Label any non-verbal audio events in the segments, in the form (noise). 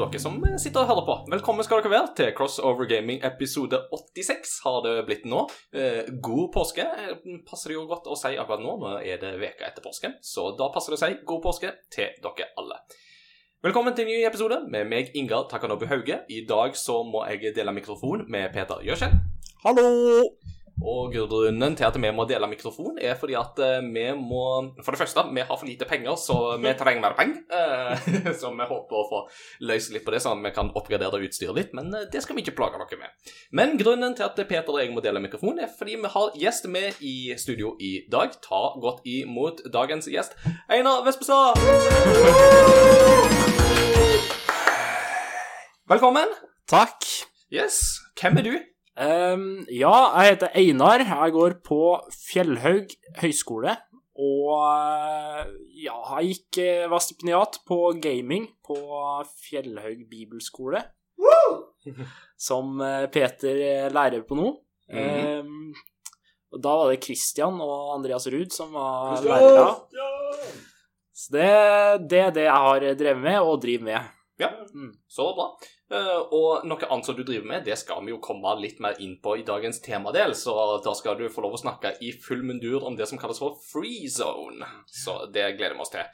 dere som sitter og hører på? Velkommen skal dere være til Crossover Gaming episode 86 har det blitt nå. Eh, god påske eh, passer det jo godt å si akkurat nå. Nå er det veka etter påsken, så da passer det å si god påske til dere alle. Velkommen til en ny episode med meg, Ingar Takanobu Hauge. I dag så må jeg dele mikrofon med Peter Gjøskjell. Hallo! Og grunnen til at vi må dele mikrofon, er fordi at eh, vi må For det første, vi har for lite penger, så vi (laughs) trenger mer penger. Eh, så vi håper å få løst litt på det, sånn at vi kan oppgradere utstyret litt. Men eh, det skal vi ikke plage dere med. Men grunnen til at Peter og jeg må dele mikrofon, er fordi vi har gjest med i studio i dag. Ta godt imot dagens gjest, Einar Vespestad. Velkommen. Takk. Yes, hvem er du? Ehm, ja, jeg heter Einar. Jeg går på Fjellhaug høgskole. Og eh, ja, jeg gikk eh, var stipendiat på gaming på Fjellhaug bibelskole. Som eh, Peter er lærer på nå. Ehm, og da var det Christian og Andreas Ruud som var lærere. Så det, det er det jeg har drevet med, og driver med. Ja, Mm. så bra. Eh, og noe annet som du driver med, det skal vi jo komme litt mer inn på i dagens temadel, så da skal du få lov å snakke i full mundur om det som kalles for free zone. Så det gleder vi oss til.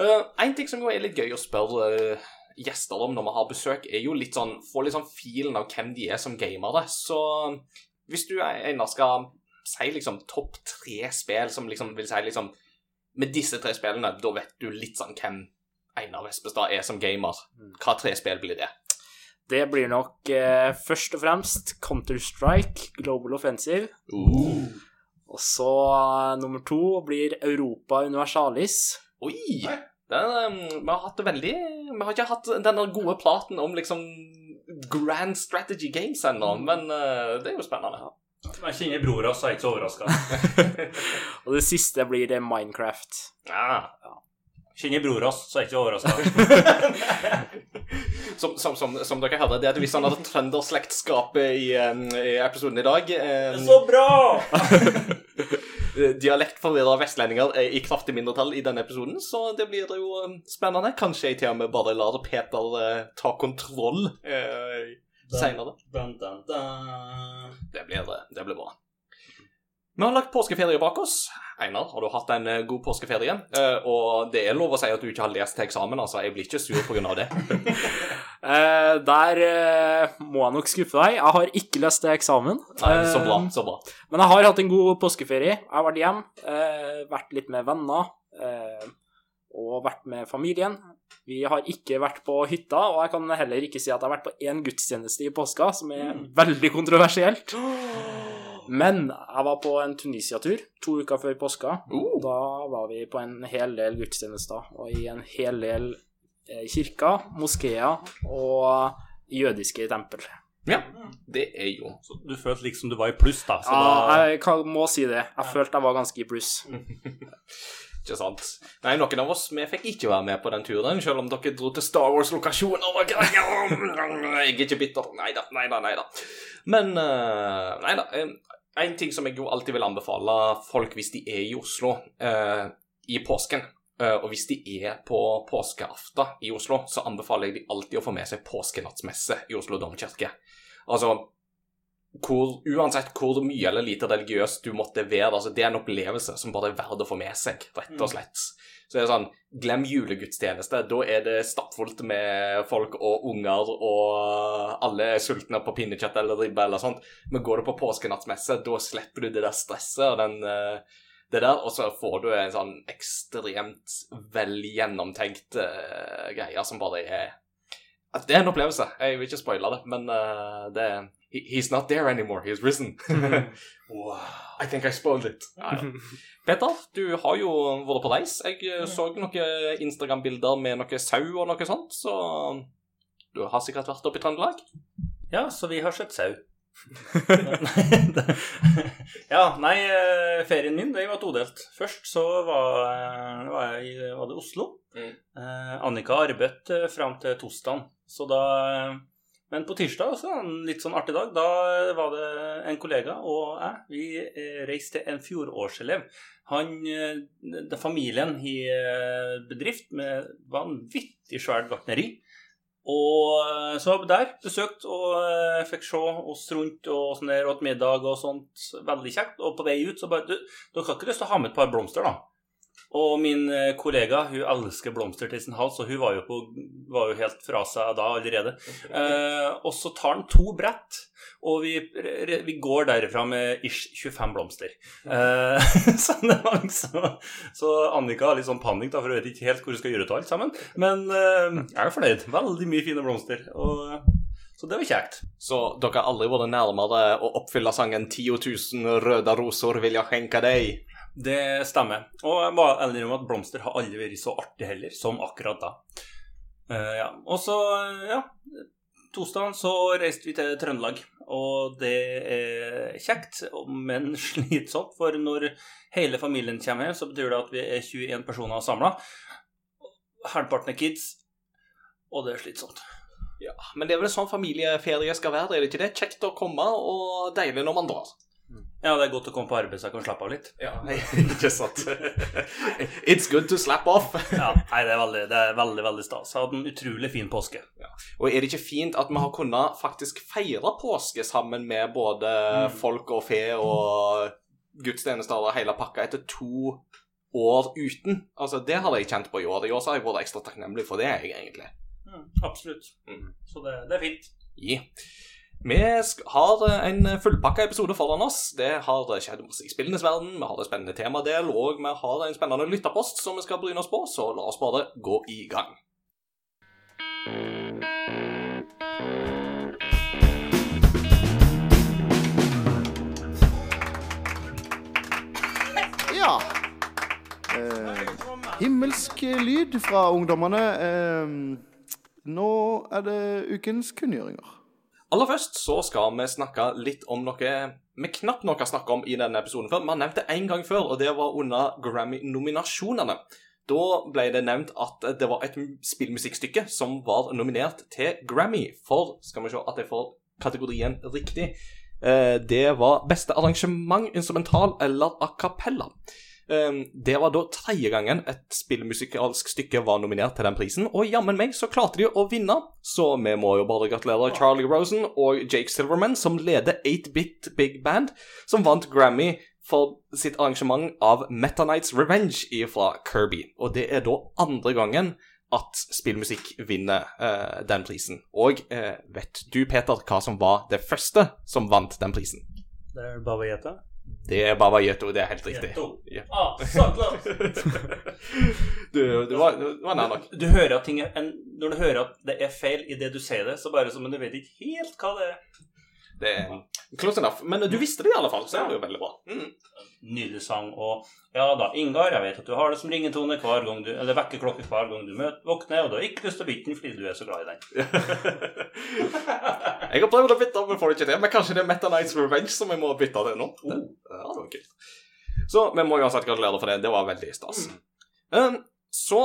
Uh, en ting som jo er litt gøy å spørre eh, gjester om når vi har besøk, er jo litt sånn Få litt sånn filen av hvem de er som gamere. Så hvis du Einar skal si liksom topp tre spill som liksom vil si liksom Med disse tre spillene, da vet du litt sånn hvem Einar Vespestad er som gamer. Hva tre spill blir det? Det blir nok eh, først og fremst Counter-Strike, Global Offensive. Og så eh, nummer to blir Europa Universalis. Oi! Den, um, vi har hatt det veldig Vi har ikke hatt denne gode platen om liksom grand strategy games ennå, men uh, det er jo spennende. Jeg kjenner bror hans, så jeg er ikke så overraska. (laughs) Og det siste blir det Minecraft. Ja. Kjenner bror hans, så er jeg ikke overraska. (laughs) Som, som, som, som dere hører, det er et visst sånn at trønderslektskap i, i episoden i dag. eh, Så bra! (laughs) Dialektforvirra vestlendinger er i kraftig mindretall i denne episoden, så det blir jo spennende. Kanskje jeg til og med bare lar Peter eh, ta kontroll eh, seinere. Det dun. Det det blir bra. Vi har lagt påskeferie bak oss. Einar, har du hatt en eh, god påskeferie? Uh, og det er lov å si at du ikke har lest til eksamen, altså. Jeg blir ikke sur pga. det. uh, (laughs) der uh, må jeg nok skuffe deg. Jeg har ikke lest til eksamen. Nei, så bra. Så bra. Men jeg har hatt en god påskeferie. Jeg har vært hjem, vært litt med venner og vært med familien. Vi har ikke vært på hytta, og jeg kan heller ikke si at jeg har vært på én gudstjeneste i påska, som er veldig kontroversielt. (gasps) Men jeg var på en Tunisia-tur to uker før påska. Uh. Da var vi på en hel del gudstjenester, og i en hel del eh, kirker, moskeer og jødiske tempel. Ja, det er jo Så du følte liksom du var i pluss, da. Så Ja, da jeg kan, må si det. Jeg følte jeg var ganske i pluss. (laughs) ikke sant. Nei, noen av oss vi fikk ikke være med på den turen, selv om dere dro til Star Wars-lokasjoner og greier. (laughs) Jeg er ikke bitter. Nei da, nei da, nei da. Men eh, Nei da. En ting som jeg jo alltid vil anbefale folk hvis de er i Oslo eh, i påsken, eh, og hvis de er på påskeaften i Oslo, så anbefaler jeg de alltid å få med seg påskenattsmesse i Oslo domkirke. Altså hvor, uansett hvor mye eller lite religiøs du måtte være, altså det er en opplevelse som bare er verdt å få med seg, rett og slett. Så det er sånn, glem julegudstjeneste. Da er det stappfullt med folk og unger, og alle er sultne på pinnekjøtt eller ribbe eller sånt. Men går du på påskenattsmesse, da slipper du det der stresset og den eh, det der, og så får du en sånn ekstremt vel gjennomtenkt uh, greie som bare er at Det er en opplevelse. Jeg vil ikke spoile det, men uh, det er he, He's not there anymore. He's risen. (laughs) wow. I think I spoiled it. Ja, ja. Peter, du har jo vært på reis. Jeg eh, så noen Instagram-bilder med noe sau og noe sånt, så du har sikkert vært oppe i Trøndelag? Ja, så vi har sett sau. (laughs) ja, nei, eh, ferien min det var todelt. Først så var, eh, var jeg i var det Oslo. Mm. Eh, Annika arbeidet fram til torsdag, så da Men på tirsdag også, en litt sånn artig dag. Da var det en kollega og jeg. Vi eh, reiste til en fjorårselev. Han, eh, det, familien i eh, bedrift med vanvittig svært gartneri. Og eh, så var vi der, besøkt og eh, fikk se oss rundt og sånn der, åt middag og sånt. Veldig kjekt. Og på vei ut så bare Du, dere har ikke lyst til å ha med et par blomster, da? Og min eh, kollega hun elsker blomster til sin hals, og hun var jo, på, var jo helt fra seg da allerede. Eh, og så tar han to brett, og vi, vi går derifra med ish 25 blomster. Eh, (laughs) så, det var liksom, så Annika har litt sånn panikk, da, for hun vet ikke helt hvor hun skal gjøre av alt sammen. Men eh, jeg er fornøyd. Veldig mye fine blomster. Og, så det var kjekt. Så dere har aldri vært nærmere å oppfylle sangen 10 000 røde roser vil jeg skjenke deg. Det stemmer. Og jeg må innrømme at blomster har aldri vært så artig heller som akkurat da. Uh, ja. Og så, ja Torsdag så reiste vi til Trøndelag, og det er kjekt, men (laughs) slitsomt. For når hele familien kommer hjem, så betyr det at vi er 21 personer samla. Halvparten er kids, og det er slitsomt. Ja, Men det er vel sånn familieferie skal være, er det ikke det? Kjekt å komme, og deilig når man drar. Ja, det er godt å komme på arbeid så jeg kan slappe av litt. Ja, (laughs) ikke sant. It's good to slap off. (laughs) Ja, nei, det er veldig, det er veldig, veldig stas. Jeg hadde en utrolig fin påske. Og er det ikke fint at vi har kunnet faktisk feire påske sammen med både folk og fe og gudstjenester og hele pakka etter to år uten? Altså, det har jeg kjent på i år. I år så har jeg vært ekstra takknemlig for det, jeg, egentlig. Mm, absolutt. Mm. Så det, det er fint. Ja. Vi har eh, en fullpakka episode foran oss. Det har skjedd masse i spillenes verden, vi har en spennende temadel, og vi har en spennende lytterpost som vi skal bryne oss på, så la oss bare gå i gang. Ja. Eh, himmelsk lyd fra ungdommene. Eh, nå er det ukens kunngjøringer. Aller først så skal vi snakke litt om noe vi knapt nok har snakket om i denne episoden før. Vi har nevnt det én gang før, og det var under Grammy-nominasjonene. Da ble det nevnt at det var et spillmusikkstykke som var nominert til Grammy for Skal vi se at jeg får kategorien riktig. Eh, Det var beste arrangement, instrumental eller a cappella. Eh, Det var da tredje gangen et spillmusikalsk stykke var nominert til den prisen, og jammen meg så klarte de å vinne, så vi må jo bare gratulere Charlie Rosen og Jake Silverman, som leder 8-Bit Big Band, som vant Grammy for sitt arrangement av Meta Knights Revenge fra Kirby. Og det er da andre gangen at spillmusikk vinner uh, den prisen. Og uh, vet du, Peter, hva som var det første som vant den prisen? Det er bare å gjette. Det er Baba Yeto, det er helt riktig. Ja. Ah, så klart. (laughs) du, du var, du var nær nok. Du hører at ting er en, Når du hører at det er feil i det du sier det, så bare som men du vet ikke helt hva det er. Det er close enough. Men du visste det i alle fall, så er det jo veldig bra. Mm. Nydelig sang. Og ja da, Ingar, jeg vet at du har det som ringetone hver gang du Eller vekkerklokke hver gang du møter, våkner, og du har ikke lyst til å bytte den fordi du er så glad i den. (laughs) jeg har prøvd å bytte, men får det ikke til. Men kanskje det er Meta Knights Revenge som jeg må bytte til nå. Det, ja, det var kult. Så vi må uansett gratulere for det. Det var veldig stas. Um, så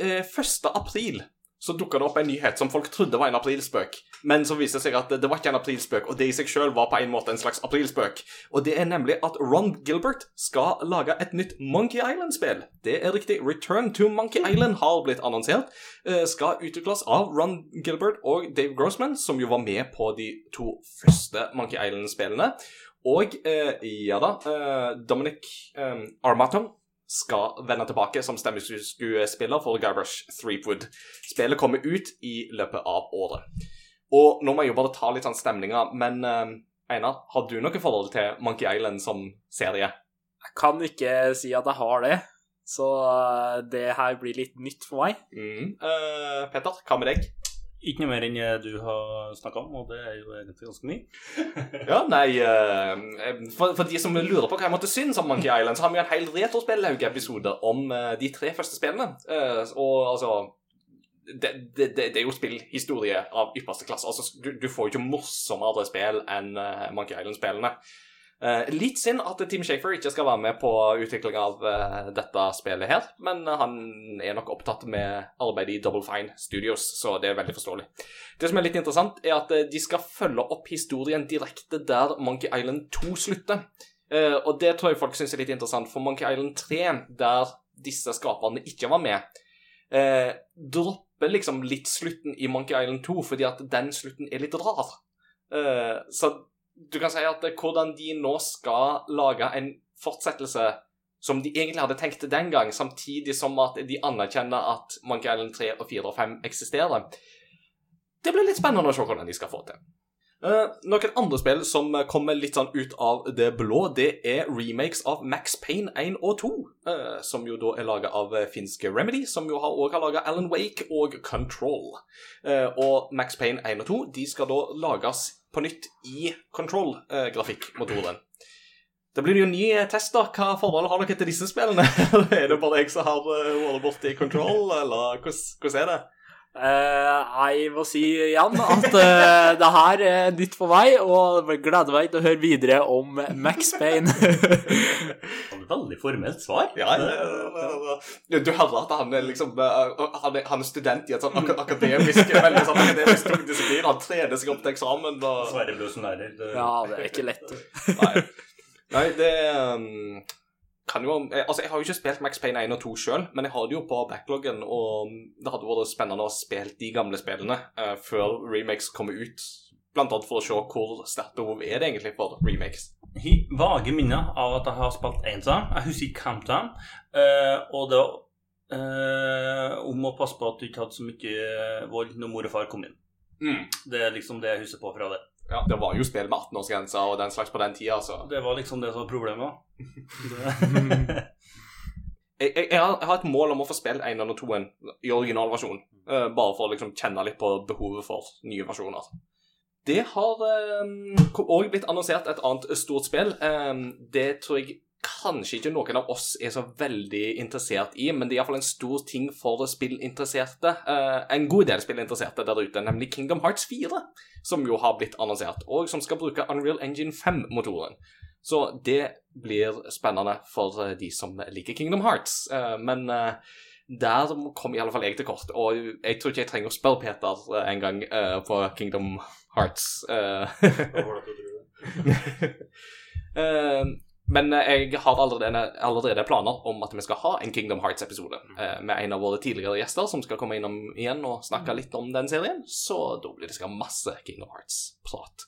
eh, 1. april så dukka det opp en nyhet som folk trodde var en aprilspøk, men så viste seg at det, var ikke en aprilspøk, og det i seg sjøl var på en måte en slags aprilspøk. Og det er nemlig at Ron Gilbert skal lage et nytt Monkey Island-spill. Det er riktig. Return to Monkey Island har blitt annonsert. Eh, skal utvikles av Ron Gilbert og Dave Grossman, som jo var med på de to første Monkey Island-spillene. Og eh, ja da, eh, Dominic Armaton skal vende tilbake som stemmeskuespiller for Guybrush Threepwood. Spillet kommer ut i løpet av året. Og nå må jeg jo bare ta litt sånn stemninga, men uh, Einar, har du noe forhold til Monkey Island som serie? Jeg kan ikke si at jeg har det, så eh, det her blir litt nytt for meg. Mm. Uh, Petter, hva med deg? Ikke noe mer enn du har snakka om, og det er jo egentlig ganske mye. (laughs) Ja, nei eh, for, for de som lurer på hva jeg måtte synes om Monkey Island, så har vi en hel retrospillauge-episode om eh, de tre første spillene. Eh, og altså det, det, det, er jo spillhistorie av ypperste klasse. Altså, du, du får jo ikke morsommere spill enn eh, Monkey Island-spillene. Eh, litt synd at Team Shafer ikke skal være med på utvikling av eh, dette spillet her, men han er nok opptatt med arbeidet i Double Fine Studios, så det er veldig forståelig. Det som er litt interessant, er at eh, de skal følge opp historien direkte der Monkey Island 2 slutter. Og det tror jeg folk syns er litt interessant, for Monkey Island 3, der disse skaperne ikke var med, dropper liksom litt slutten i Monkey Island 2, fordi at den slutten er litt rar. Så du kan si at eh, hvordan de nå skal lage en fortsettelse som de egentlig hadde tenkt den gang, samtidig som at de anerkjenner at Monkey Island 3 og 4 og 5 eksisterer. Det blir litt spennende å se hvordan de skal få til. Uh, noen andre spill som kommer litt sånn ut av det blå, det er remakes av Max Payne 1 og 2. Uh, som jo da er laga av eh, finske Remedy, som jo har, også har laga Alan Wake og Control. Uh, og Max Payne 1 og 2 de skal da lages på nytt i Control-grafikkmotoren. Da blir det jo ny test, da. Hva forhold har dere til disse spillene? (laughs) er det bare jeg som har eh, vært borti Control, eller hvordan er det? Eh, jeg må si igjen at eh, det her er nytt for meg, og gleder meg til å høre videre om Max Payne. (laughs) Veldig formelt svar. Ja, ja, ja, ja. Du hører at han er liksom eh, Han er, han er student i et sånn ak akademisk (laughs) veldig sånn akademisk tung disiplin. Han trener seg opp til eksamen. Og... Sverrebror som lærer. Det... ja, det er ikke lett. Nei. Nei, det kan jo eh, Altså, jeg har jo ikke spilt Max Payne 1 og 2 sjøl, men jeg har det jo på backloggen, og det hadde vært spennende å spille de gamle spillene uh, før remakes kommer ut. Blant annet for å se hvor sterkt behov er det egentlig for remakes. Jeg har vage minner av at jeg har spilt en av. Jeg husker ikke hvem av. Eh, og det var eh, om å passe på at du ikke hadde så mye vold når mor og far kom inn. Mm. Det er liksom det jeg husker på fra det. Ja, det var jo spill med 18-årsgrense og den slags på den tida, så Det var liksom det som var problemet. (laughs) Det... jeg, jeg, jeg, har, et mål om å få spilt 1 og 2 i originalversjon. uh, bare for å liksom kjenne litt på behovet for nye versjoner. Det har òg blitt annonsert et annet stort spill. Um, det tror jeg kanskje ikke noen av oss er så veldig interessert i, men det er iallfall en stor ting for spillinteresserte. eh, en god del spillinteresserte der ute, nemlig Kingdom Hearts 4, som jo har blitt annonsert, og som skal bruke Unreal Engine 5-motoren. Så det blir spennende for eh, de som liker Kingdom Hearts. Eh, men eh, der kom i alle fall jeg til kort, og jeg tror ikke jeg trenger å spørre Peter en gang på Kingdom Hearts. eh. (laughs) Eh, men eh, jeg har allerede, allerede planer om at vi skal ha en Kingdom Hearts-episode eh, med en av våre tidligere gjester som skal komme innom igjen og snakke litt om den serien. Så da blir det sikkert masse Kingdom Hearts-prat.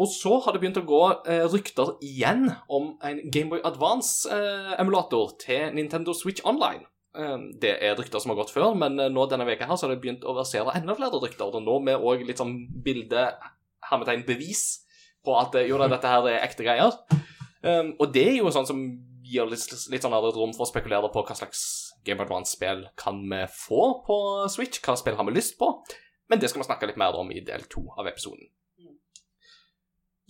Og så har det begynt å gå eh, rykter igjen om en Gameboy Advance-emulator til Nintendo Switch Online. Eh, det er rykter som har gått før, men eh, nå denne veka her så har det begynt å versere enda flere rykter. Og nå med òg litt sånn bilde, hermetegn, bevis på at jo da, dette her er ekte greier. Um, og det er jo sånn som gir litt, litt sånn rom for å spekulere på hva slags Game of Advance-spill kan vi få på Switch, hva spill har vi lyst på. Men det skal vi snakke litt mer om i del to av episoden.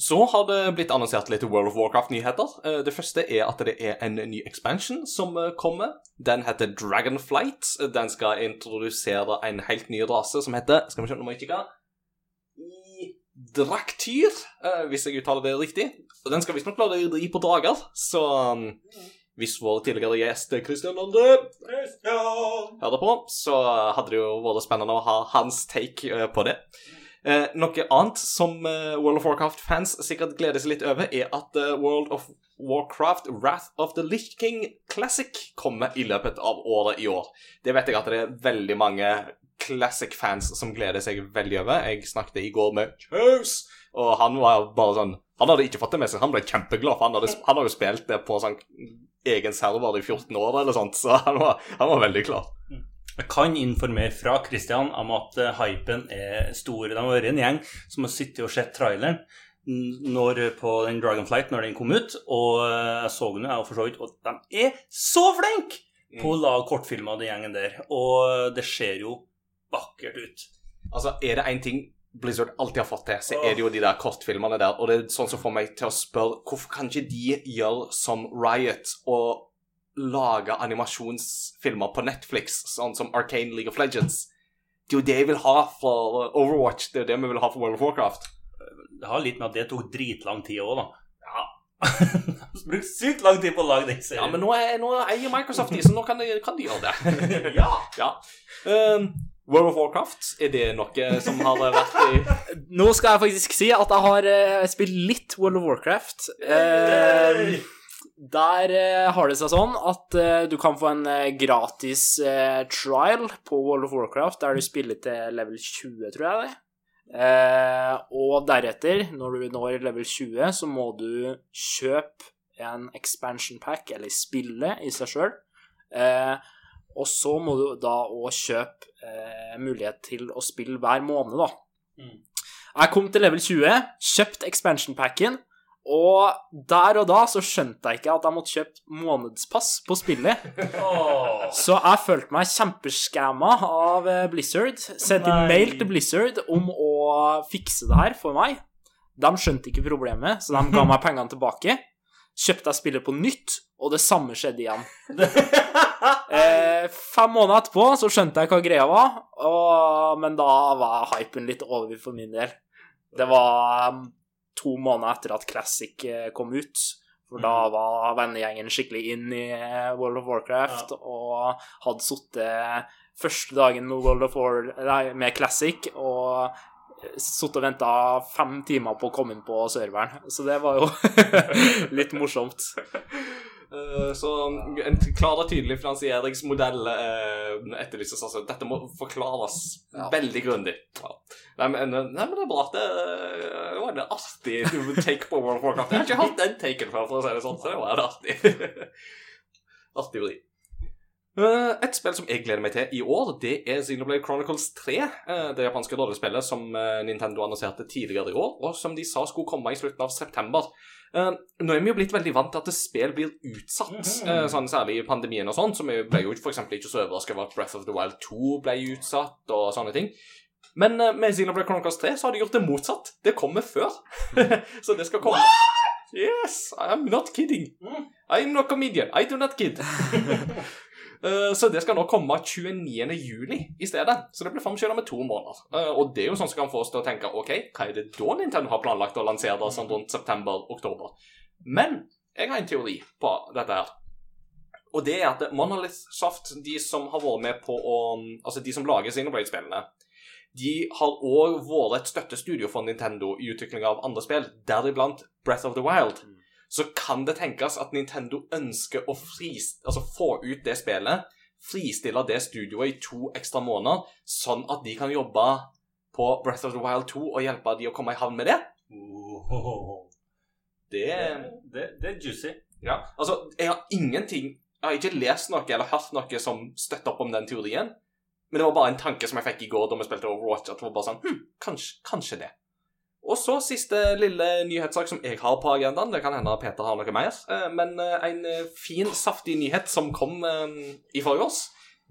Så har det blitt annonsert litt World of Warcraft-nyheter. Eh, Det første er at det er en ny expansion som eh, kommer. Den heter Dragonflight. Den skal introdusere en helt ny rase som heter Skal vi se, nå må jeg kikke. Draktyr, eh, hvis jeg uttaler det riktig. Og den skal visstnok klare å ri på drager, så um, hvis vår tidligere gjest Christian Lande hører på, så hadde det jo vært spennende å ha hans take eh, på det. Eh, noe annet som eh, World of Warcraft-fans sikkert gleder seg litt over, er at eh, World of Warcraft Wrath of the Lich King Classic kommer i løpet av året i år. Det vet jeg at det er veldig mange Classic-fans som gleder seg veldig over. Jeg snakket i går med Kjøs, og han var bare sånn Han hadde ikke fått det med seg, han ble kjempeglad, for han hadde, han hadde jo spilt det på sånn egen server i 14 år eller sånt, så han var, han var veldig klar. Jeg kan informere fra Christian om at eh, hypen er stor. De har vært en gjeng som har sittet og sett traileren når, på den Dragonflight når den kom ut, og eh, jeg så den jeg for så vidt, og de er så flinke på å lage kortfilmer, den gjengen der. Og det ser jo vakkert ut. Altså, er det én ting Blizzard alltid har fått til, så er det jo de der kortfilmene der. Og det er sånn som får meg til å spørre hvorfor kan ikke de gjøre som Riot og lage animasjonsfilmer på Netflix, sånn som Arcane League of Legends? Det er jo det jeg vil ha for Overwatch. Det er jo det vi vil ha for World of Warcraft. Det har litt med at det tok dritlang tid òg, da. Ja. (laughs) Brukt sykt lang tid på å lage den serien. Ja, men nå, er, nå eier Microsoft de, så nå kan de, kan de gjøre det. (laughs) ja. ja. Um, World of Warcraft, er det noe som har vært i (laughs) Nå skal jeg faktisk si at jeg har uh, spilt litt World of Warcraft. Uh, der uh, har det seg sånn at eh, du kan få en gratis trial på World of Warcraft der du spiller til level 20, tror jeg det. Og deretter, når du når level 20, så må du kjøpe en expansion pack, eller spille i seg sjøl. Eh, og så må du da òg kjøpe eh, mulighet til å spille hver måned, da. Mm. Jeg kom til level 20, kjøpt expansion packen, og der og da så skjønte jeg ikke at jeg måtte kjøpe månedspass på spillet. (laughs) Oh. Så jeg følte meg kjempeskamma av eh, Blizzard. Sendte en mail til Blizzard om å fikse det her for meg. De skjønte ikke problemet, så de ga meg (laughs) pengene tilbake. Kjøpte jeg spillet på nytt, og det samme skjedde igjen. (laughs) (laughs) Eh, fem måneder etterpå så skjønte jeg hva greia var, og, men da var hypen litt over for min del. Det var um, to måneder etter at Classic eh, kom ut. For da var vennegjengen skikkelig inn i eh, World of Warcraft og hadde sittet første dagen med, World of War, nei, med Classic og sittet og venta fem timer på å komme inn på serveren. Så det var jo (laughs) litt morsomt. (laughs) Eh, Så en klar og tydelig finansieringsmodell uh, etterlyses. Altså. Dette må forklares Ja. veldig grundig. Ja. Nei, men, nei, men det er bra. Det, eh, det var en artig take på World of Warcraft. Jeg har ikke hatt den taken før, for å si det sånn, så det var en artig. (laughs) artig vri. Eh, et spill som jeg gleder meg til i år, det er Xenoblade Chronicles 3. eh, det japanske rollespillet som eh, Nintendo annonserte tidligere i år, og som de sa skulle komme i slutten av september. Eh, nå er vi jo blitt veldig vant til at spill blir utsatt, uh, sånn særlig i pandemien og sånn, så vi ble jo eksempel ikke så overraska over at Breath of the Wild 2 ble utsatt og sånne ting. Men uh, med Xenoblade Chronicles 3 så har de gjort det motsatt. Det kommer før. (laughs) så det skal komme. Yes, I'm not kidding. I'm not comedian. I do not kid. (laughs) Eh, Så det skal nå komme 29. juli i stedet. Så det blir framskynda med to måneder. Eh, Og det er jo sånn som kan få oss til å tenke OK, hva er det da Nintendo har planlagt å lansere det sånn rundt september-oktober? Men jeg har en teori på dette her. Og det er at Monolith Soft, de som har vært med på å Altså de som lager Xenoblade-spillene, de har òg vært et støttestudio for Nintendo i utvikling av andre spill, deriblant Breath of the Wild. Så kan det tenkes at Nintendo ønsker å altså få ut det spillet, fristille det studioet i to ekstra måneder, sånn at de kan jobbe på Breath of the Wild 2 og hjelpe de å komme i havn med det. Det Det, det, det er juicy. Ja, altså, jeg har ingenting Jeg har ikke lest noe eller hørt noe som støtter opp om den teorien. Men det var bare en tanke som jeg fikk i går da vi spilte Overwatch. At det var bare sånn hm, kanskje, kanskje det. Og så siste lille nyhetssak som jeg har på agendaen. Det kan hende Peter har noe mer. eh, Men eh, en eh, fin, saftig nyhet som kom i i forgårs,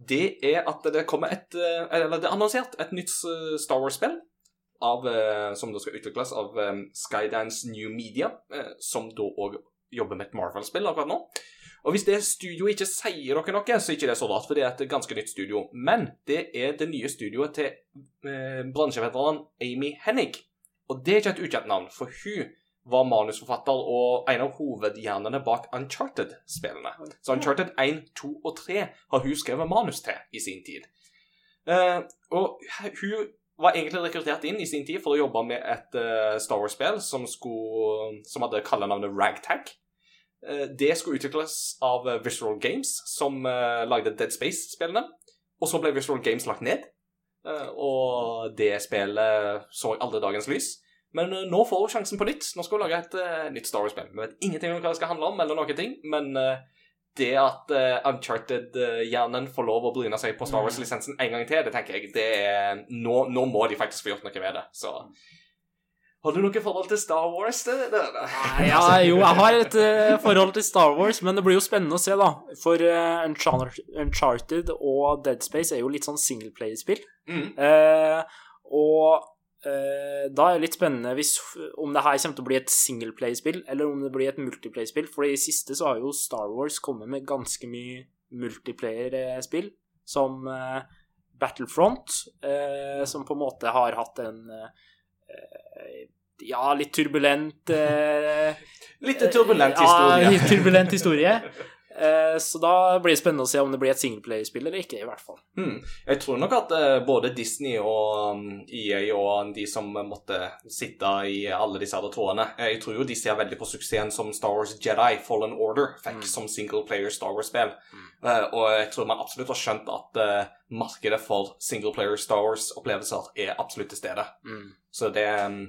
det er at det kommer et Eller det er annonsert et nytt Star Wars-spill. Som da skal utvikles av Skydance New Media, som da òg jobber med et Marvel-spill akkurat nå. Og hvis det studioet ikke sier dere noe, så er ikke det så rart, for det er et ganske nytt studio. Men det er det nye studioet til eh, bransjeveteranen Amy Hennig. Og det er ikke et ukjent navn, for hun var manusforfatter og en av hovedhjernene bak Uncharted-spillene. Så Uncharted 1, 2 og 3 har hun skrevet manus til i sin tid. Uh, og hun var egentlig rekruttert inn i sin tid for å jobbe med et uh, Star Wars-spill som, som hadde kallenavnet Ragtag. Uh, det skulle utvikles av Visual Games, som lagde Dead Space-spillene. Og så ble Visual Games lagt ned, og det spillet så aldri dagens lys. Men eh, nå får hun sjansen på nytt. Nå skal hun lage et uh, nytt Star Wars-spill. Vi vet ingenting om hva det skal handle om, eller noen ting, men uh, det at uh, Uncharted-hjernen får lov å bryne seg på Star Wars-lisensen en gang til, det tenker jeg det er, nå, nå må de faktisk få gjort noe med det. Så Har du noe forhold til Star Wars? Det, det, det? Nei, ja, jo, jeg har et uh, forhold til Star Wars, men det blir jo spennende å se, da. For uh, Uncharted og Dead Space er jo litt sånn singleplayer-spill. Mm. Uh, og da er det litt spennende hvis, om det her kommer til å bli et singleplayer-spill, eller om det blir et multiplayer-spill. For i siste så har jo Star Wars kommet med ganske mye multiplayer-spill, som Battlefront, som på en måte har hatt en ja, litt turbulent eh, Litt turbulent historie. Ja, litt turbulent historie. Eh, så da blir det spennende å se om det blir et singleplayerspill eller ikke, i hvert fall. Hmm. Jeg tror nok at eh, både Disney og um, EA og de som måtte sitte i alle disse andre trådene eh, Jeg tror jo de ser veldig på suksessen som Star Wars Jedi Fallen Order fikk som singleplayer Star Wars-spill. Eh, og jeg tror man absolutt har skjønt at markedet for singleplayer Star Wars-opplevelser er absolutt til stede. Mm. Så det um,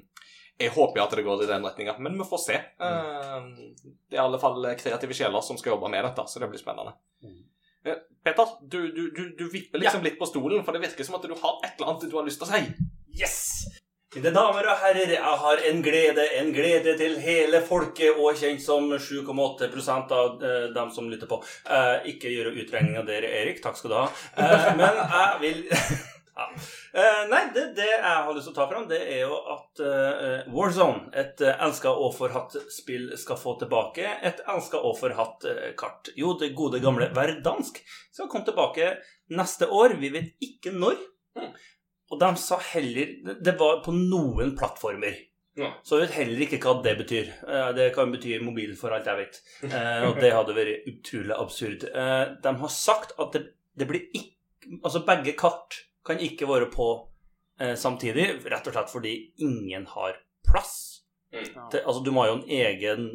Jeg håper jo at det går i den retninga, men vi får se. Mm. det er i alle fall kreative sjeler som skal jobbe med dette, så det blir spennende. Mm. Peter, du, du, du, du vipper liksom litt på stolen, for det virker som at du har et eller annet du har lyst til å si. Yes! Mine damer og herrer, jeg har en glede, en glede til hele folket, og kjent som 7,8% av eh, dem som lytter på. Eh, ikke gjøre utregninga der, Erik. Takk skal du ha. Eh, men jeg vil (laughs) ja. Eh, nei, det, det jeg har lyst til å ta fram, det er jo at eh, Warzone, et uh, elska og forhatt spill, skal få tilbake et elska og forhatt eh, kart. Jo, det gode gamle Verdansk skal komme tilbake neste år. Vi vet ikke når. Og de sa heller det- var på noen plattformer. Ja. Så jeg vet heller ikke hva det betyr. Eh, Det kan bety mobil, for alt jeg vet. Eh, Og det hadde vært utrolig absurd. Eh, De har sagt at det, det blir ikke Altså, begge kart kan ikke være på eh, samtidig, rett og slett fordi ingen har plass. Mm. Til, altså, du må ha jo en egen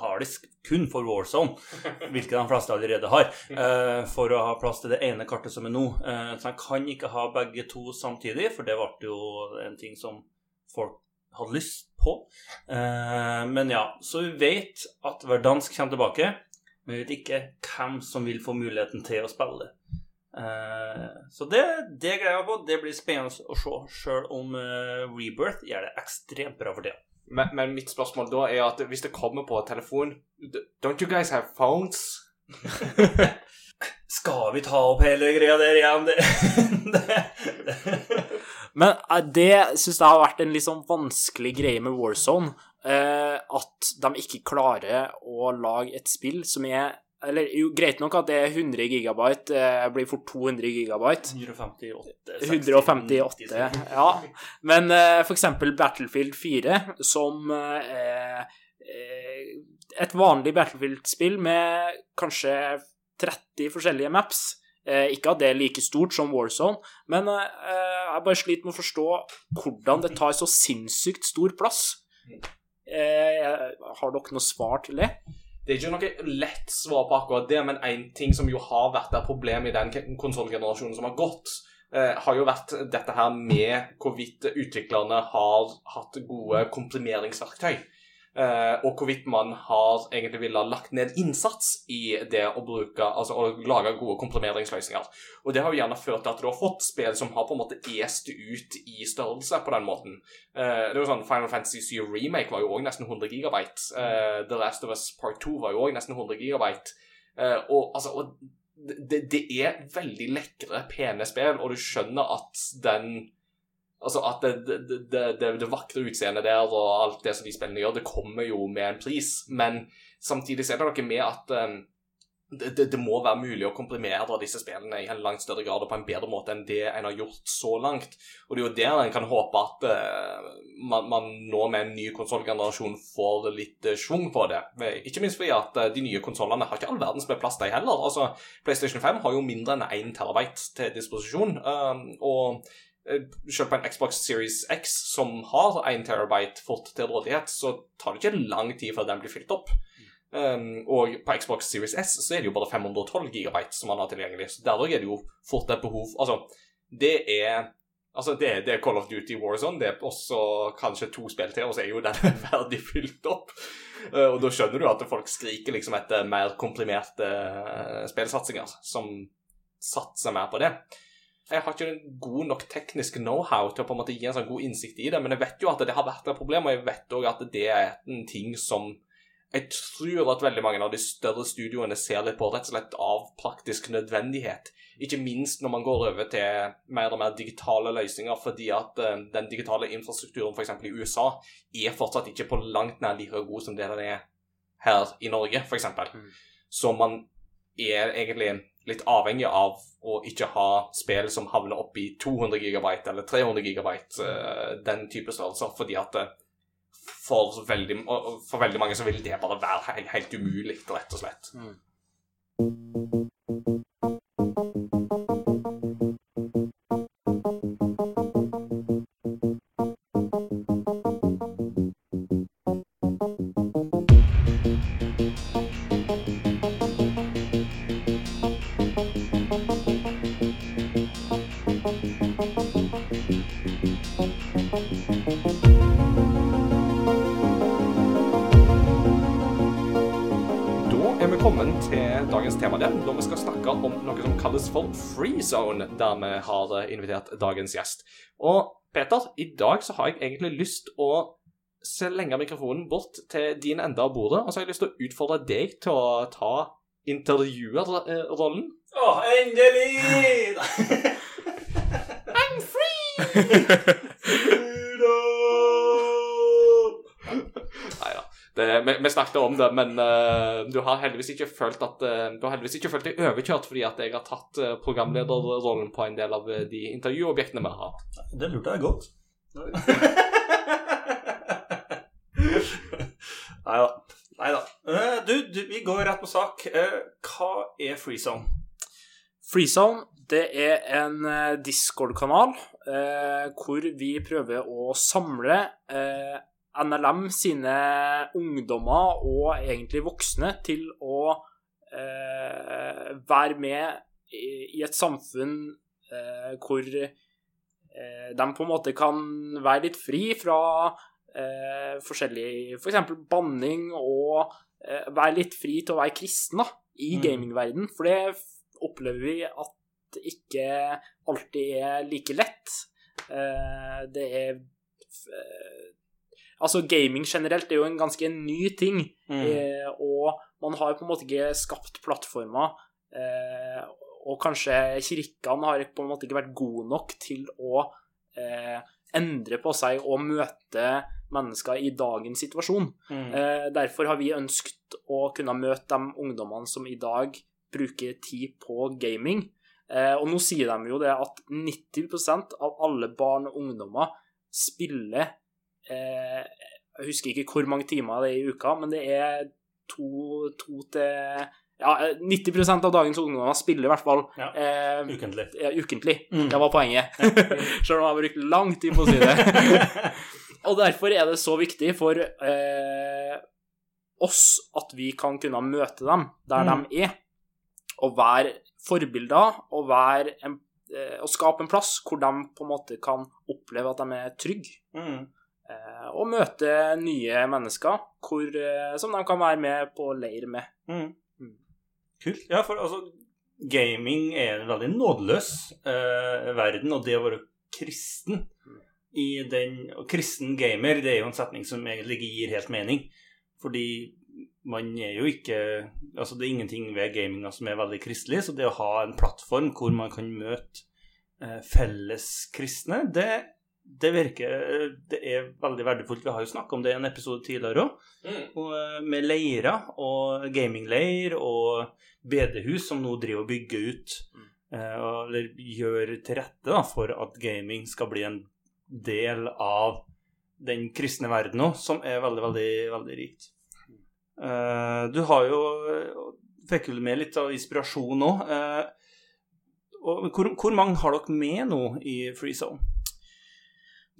harddisk kun for Warzone, (laughs) hvilket de fleste allerede har, eh, for å ha plass til det ene kartet som er nå. Eh, så de kan ikke ha begge to samtidig, for det ble jo en ting som folk hadde lyst på. Eh, men ja, så vi vet at Verdansk kommer tilbake, men vi vet ikke hvem som vil få muligheten til å spille det. Så det, det gleder jeg meg på. Det blir spennende å se, sjøl om eh, Rebirth gjør det ekstremt bra for det. Men, men mitt spørsmål da er at hvis det kommer på telefon Don't you guys have phones? (laughs) Skal vi ta opp hele greia der igjen? Det, det. (laughs) Men eh, det syns jeg har vært en litt sånn vanskelig greie med Warzone. Eh, at de ikke klarer å lage et spill som er Eller jo, greit nok at det er 100 gigabyte, jeg blir fort 200 gigabyte. 158 158, ja. Men uh, for eksempel Battlefield 4, som eh, er eh, et vanlig Battlefield-spill med kanskje 30 forskjellige maps. Eh, ikke at det er like stort som Warzone, men eh, jeg bare sliter med å forstå hvordan det tar så sinnssykt stor plass. Eh, har dere noe svar til det? Det er ikke noe lett svar på akkurat det, men en ting som jo har vært et problem i den konsollgenerasjonen som har gått, eh, har jo vært dette her med hvorvidt utviklerne har hatt gode komprimeringsverktøy. Eh, og hvorvidt man har egentlig ville ha lagt ned innsats i det å bruke, altså å lage gode komprimeringsløsninger. Og det har jo gjerne ført til at du har fått spill som har på en måte est ut i størrelse på den måten. Eh, det er jo sånn Final Fantasy 7 Remake var jo òg nesten 100 gigabyte. Eh, The Last of Us Part 2 var jo òg nesten 100 gigabyte. Og altså og det, det er veldig lekre, pene spill, og du skjønner at den Altså at det, det, det, det, vakre utseendet der og alt det som de spillene gjør, det kommer jo med en pris. Men samtidig så er det noe med at um, det, det, må være mulig å komprimere disse spillene i en langt større grad og på en bedre måte enn det en har gjort så langt. Og det er jo der en kan håpe at uh, man, man nå med en ny konsollgenerasjon får litt uh, schwung på det. Ikke minst fordi at uh, de nye konsollene har ikke all verdens med plass, de heller. Altså, PlayStation 5 har jo mindre enn 1 terabyte til disposisjon. Uh, og selv på en Xbox Series X som har 1 terabyte fort til rådighet, så tar det ikke lang tid før den blir fylt opp. Um, og på Xbox Series S så er det jo bare 512 gigabyte som man har tilgjengelig. Så der er det jo fort et behov Altså, det er Altså, det, det er Call of Duty Warzone. Det er også kanskje to spill til, og så er jo den (laughs) ferdig fylt opp. Uh, og da skjønner du at folk skriker liksom etter mer komprimerte uh, spillsatsinger som satser mer på det. Jeg har ikke en god nok teknisk know-how til å på en måte gi en sånn god innsikt i det, men jeg vet jo at det har vært et problem, og jeg vet òg at det er en ting som jeg tror at veldig mange av de større studioene ser litt på rett og slett av praktisk nødvendighet. Ikke minst når man går over til mer og mer digitale løsninger, fordi at eh, den digitale infrastrukturen f.eks. i USA er fortsatt ikke på langt nær like god som det den er her i Norge, f.eks. Mm. Så man er egentlig litt avhengig av å ikke ha spill som havner opp i 200 gigabyte eller 300 gigabyte, eh, den type størrelser, fordi at eh, for veldig, for veldig mange så vil det bare være helt umulig, rett og slett. Da zone, der vi har eh, invitert dagens gjest. Og Peter, i dag så har jeg egentlig lyst å slenge mikrofonen bort til din ende av bordet, og så har jeg lyst til å utfordre deg til å ta intervjuerrollen. Å, endelig! (laughs) (laughs) I'm Nei (laughs) Det, vi, vi snakket om det, men uh, du har heldigvis ikke følt at uh, Du har heldigvis ikke følt deg overkjørt fordi at jeg har tatt uh, programlederrollen på en del av de intervjuobjektene vi har hatt. Det lurte jeg godt. (laughs) Nei da. Nei da. du, du, vi går rett på sak. Eh, hva er freezone? Freezone det er en Discord-kanal eh, hvor vi prøver å samle eh, NLM sine ungdommer og egentlig voksne til å eh, være med i, et samfunn eh, hvor eh, de på en måte kan være litt fri fra eh, forskjellig F.eks. For banning og eh, være litt fri til å være kristen da, i Mm. gamingverden. For det opplever vi at ikke alltid er like lett. Eh, det er eh, Altså, gaming generelt er jo en ganske ny ting. Mm. Eh, og man har på en måte ikke skapt plattformer. Eh, og kanskje kirkene har på en måte ikke vært gode nok til å eh, endre på seg og møte mennesker i dagens situasjon. Mm. Eh, derfor har vi ønsket å kunne møte de ungdommene som i dag bruker tid på gaming. Eh, og nå sier de jo det at 90% av alle barn og ungdommer spiller Jeg husker ikke hvor mange timer det er i uka, men det er to, to til Ja, 90% av dagens ungdommer spiller i hvert fall Ja. eh, Ukentlig. ja, ukentlig. Mm. Det var poenget. (laughs) Selv om jeg har brukt lang tid på å si det. (laughs) Og derfor er det så viktig for eh, oss at vi kan kunne møte dem der Mm. de er, og være forbilder og, være en, eh, og skape en plass hvor de på en måte kan oppleve at de er trygge. Mm. Eh, og møte nye mennesker hvor, eh, som de kan være med på leir med. Mm. Mm. Kult. Ja, for altså Gaming er en veldig nådeløs eh, verden, og det å være kristen i den og Kristen gamer, det er jo en setning som egentlig ikke gir helt mening. Fordi man er jo ikke Altså, det er ingenting ved gaminga som er veldig kristelig, så det å ha en plattform hvor man kan møte eh, felleskristne, det det virker Det er veldig verdifullt. Vi har jo snakka om det i en episode tidligere òg. Og, eh, med leirer og gamingleir og bedehus som nå driver og bygger ut mm. og- eller gjør til rette da, for at gaming skal bli en del av den kristne verden òg, som er veldig, veldig, veldig rikt. Eh, du har jo Fikk jo med litt av inspirasjon òg. hvor, hvor mange har dere med nå i Free Zone?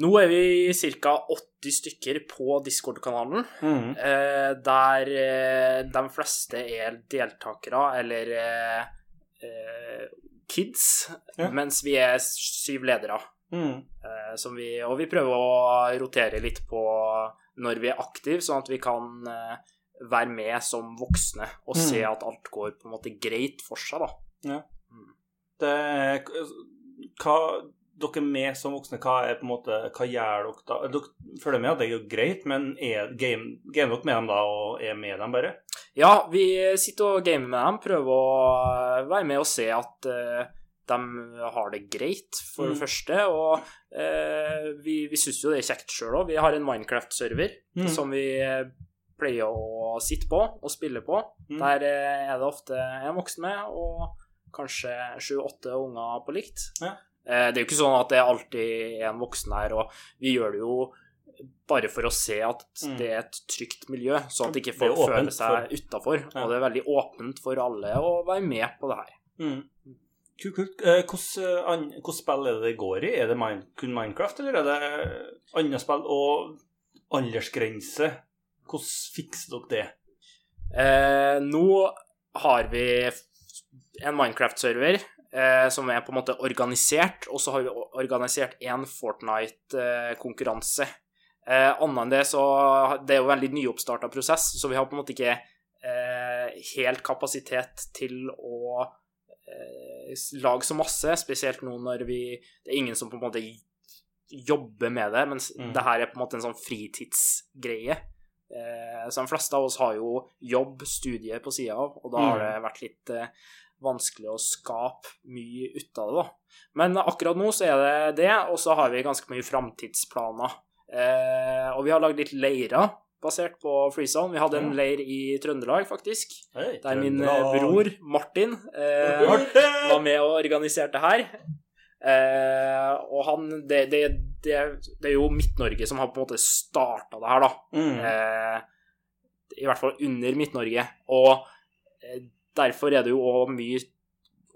Nå er vi ca. 80 stykker på Discord-kanalen. Mm. Eh, der eh, de fleste er deltakere eller eh, kids, Ja. mens vi er syv ledere. Mm. Eh, som vi, og vi prøver å rotere litt på når vi er aktive, sånn at vi kan være med som voksne og Mm. se at alt går på en måte greit for seg, da. Det, hva dere er med som voksne, hva er på en måte, hva gjør dere da? Dere følger med at det er jo greit, men er game, gamer dere med dem da, og er med dem bare? Ja, vi sitter og gamer med dem, prøver å eh, være med og se at uh, de har det greit, for Mm. det første. Og uh, vi, vi syns jo det er kjekt sjøl òg. Vi har en Minecraft-server Mm. som vi eh, pleier å sitte på og spille på. Mm. Der eh, er det ofte en voksen med, og kanskje sju-åtte unger på likt. Ja. Eh, Det er jo ikke sånn at det alltid er en voksen her, og vi gjør det jo bare for å se at Mm. det er et trygt miljø, sånn at ikke folk føler seg utafor. Ja. Og det er veldig åpent for alle å være med på det her. Mm. Kult. kult. Eh, Hvordan eh, spill er det det går i? Er det kun Minecraft, eller er det andre spill? Og aldersgrense, hvordan fikser dere det? Eh, nå har vi en Minecraft-server som er på en måte organisert, og så har vi organisert én Fortnite-konkurranse. Eh, Annet enn det, så Det er jo veldig nyoppstarta prosess, så vi har på en måte ikke eh, helt kapasitet til å eh, lage så masse, spesielt nå når vi Det er ingen som på en måte jobber med det, mens Mm. det her er på en måte en sånn fritidsgreie. Eh, så de fleste av oss har jo jobb, studie på sida av, og da har Mm. det vært litt eh, vanskelig å skape mye ut av det, da. Men akkurat nå så er det det, og så har vi ganske mye framtidsplaner. Eh, og vi har lagd litt leirer basert på FreeZone. Vi hadde en leir i Trøndelag, faktisk, Hei, der min eh, bror Martin eh, var med og organiserte her. Eh, og han det, det, det, det er jo Midt-Norge som har på en måte starta det her, da. Mm. Eh, I hvert fall under Midt-Norge. Og eh, derfor er det jo òg mye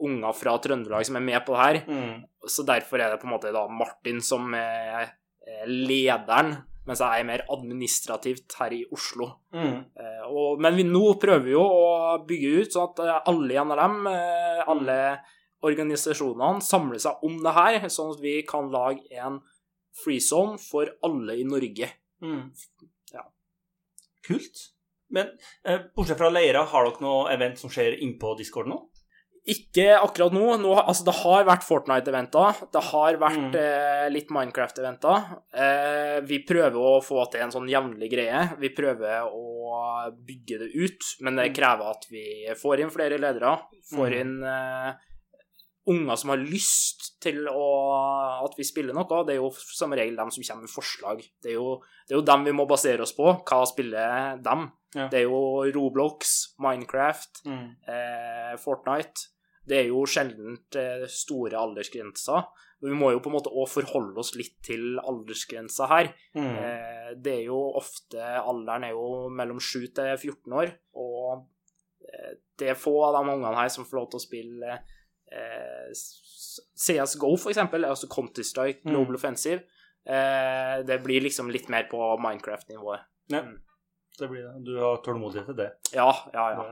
unger fra Trøndelag som er med på det her. Mm. Så derfor er det på en måte da Martin som er er lederen, mens jeg er mer administrativt her i Oslo. Mm. Eh, og, men vi, nå prøver vi jo å bygge ut sånn at eh, alle i NLM, eh, alle organisasjonene, samler seg om det her, sånn at vi kan lage en freezone for alle i Norge. Mm. Ja. Kult. Men eh, bortsett fra leirer, har dere noe event som skjer innpå Discord nå? Ikke akkurat nå. nå altså, det har vært Fortnite-eventer. Det har vært Mm. eh, litt Minecraft-eventer. Eh, vi prøver å få til en sånn jevnlig greie. Vi prøver å bygge det ut, men det krever at vi får inn flere ledere. Får Mm. inn eh, unger som har lyst til å, at vi spiller noe. Det er jo som regel dem som kommer med forslag. Det er jo, det er jo dem vi må basere oss på. Hva spiller dem? Ja. Det er jo Roblox, Minecraft, Mm. eh, Fortnite. Det er jo sjelden eh, store aldersgrenser. Vi må jo på en måte òg forholde oss litt til aldersgrensa her. Mm. Eh, det er jo ofte Alderen er jo mellom 7 til 14 år, og eh, det er få av de ungene her som får lov til å spille eh, CS GO, for eksempel, altså Counter-Strike, Mm. Global Offensive. Eh, det blir liksom litt mer på Minecraft-nivået. Ja. Mm. Det blir det. Du har tålmodighet til det. Ja, ja, ja.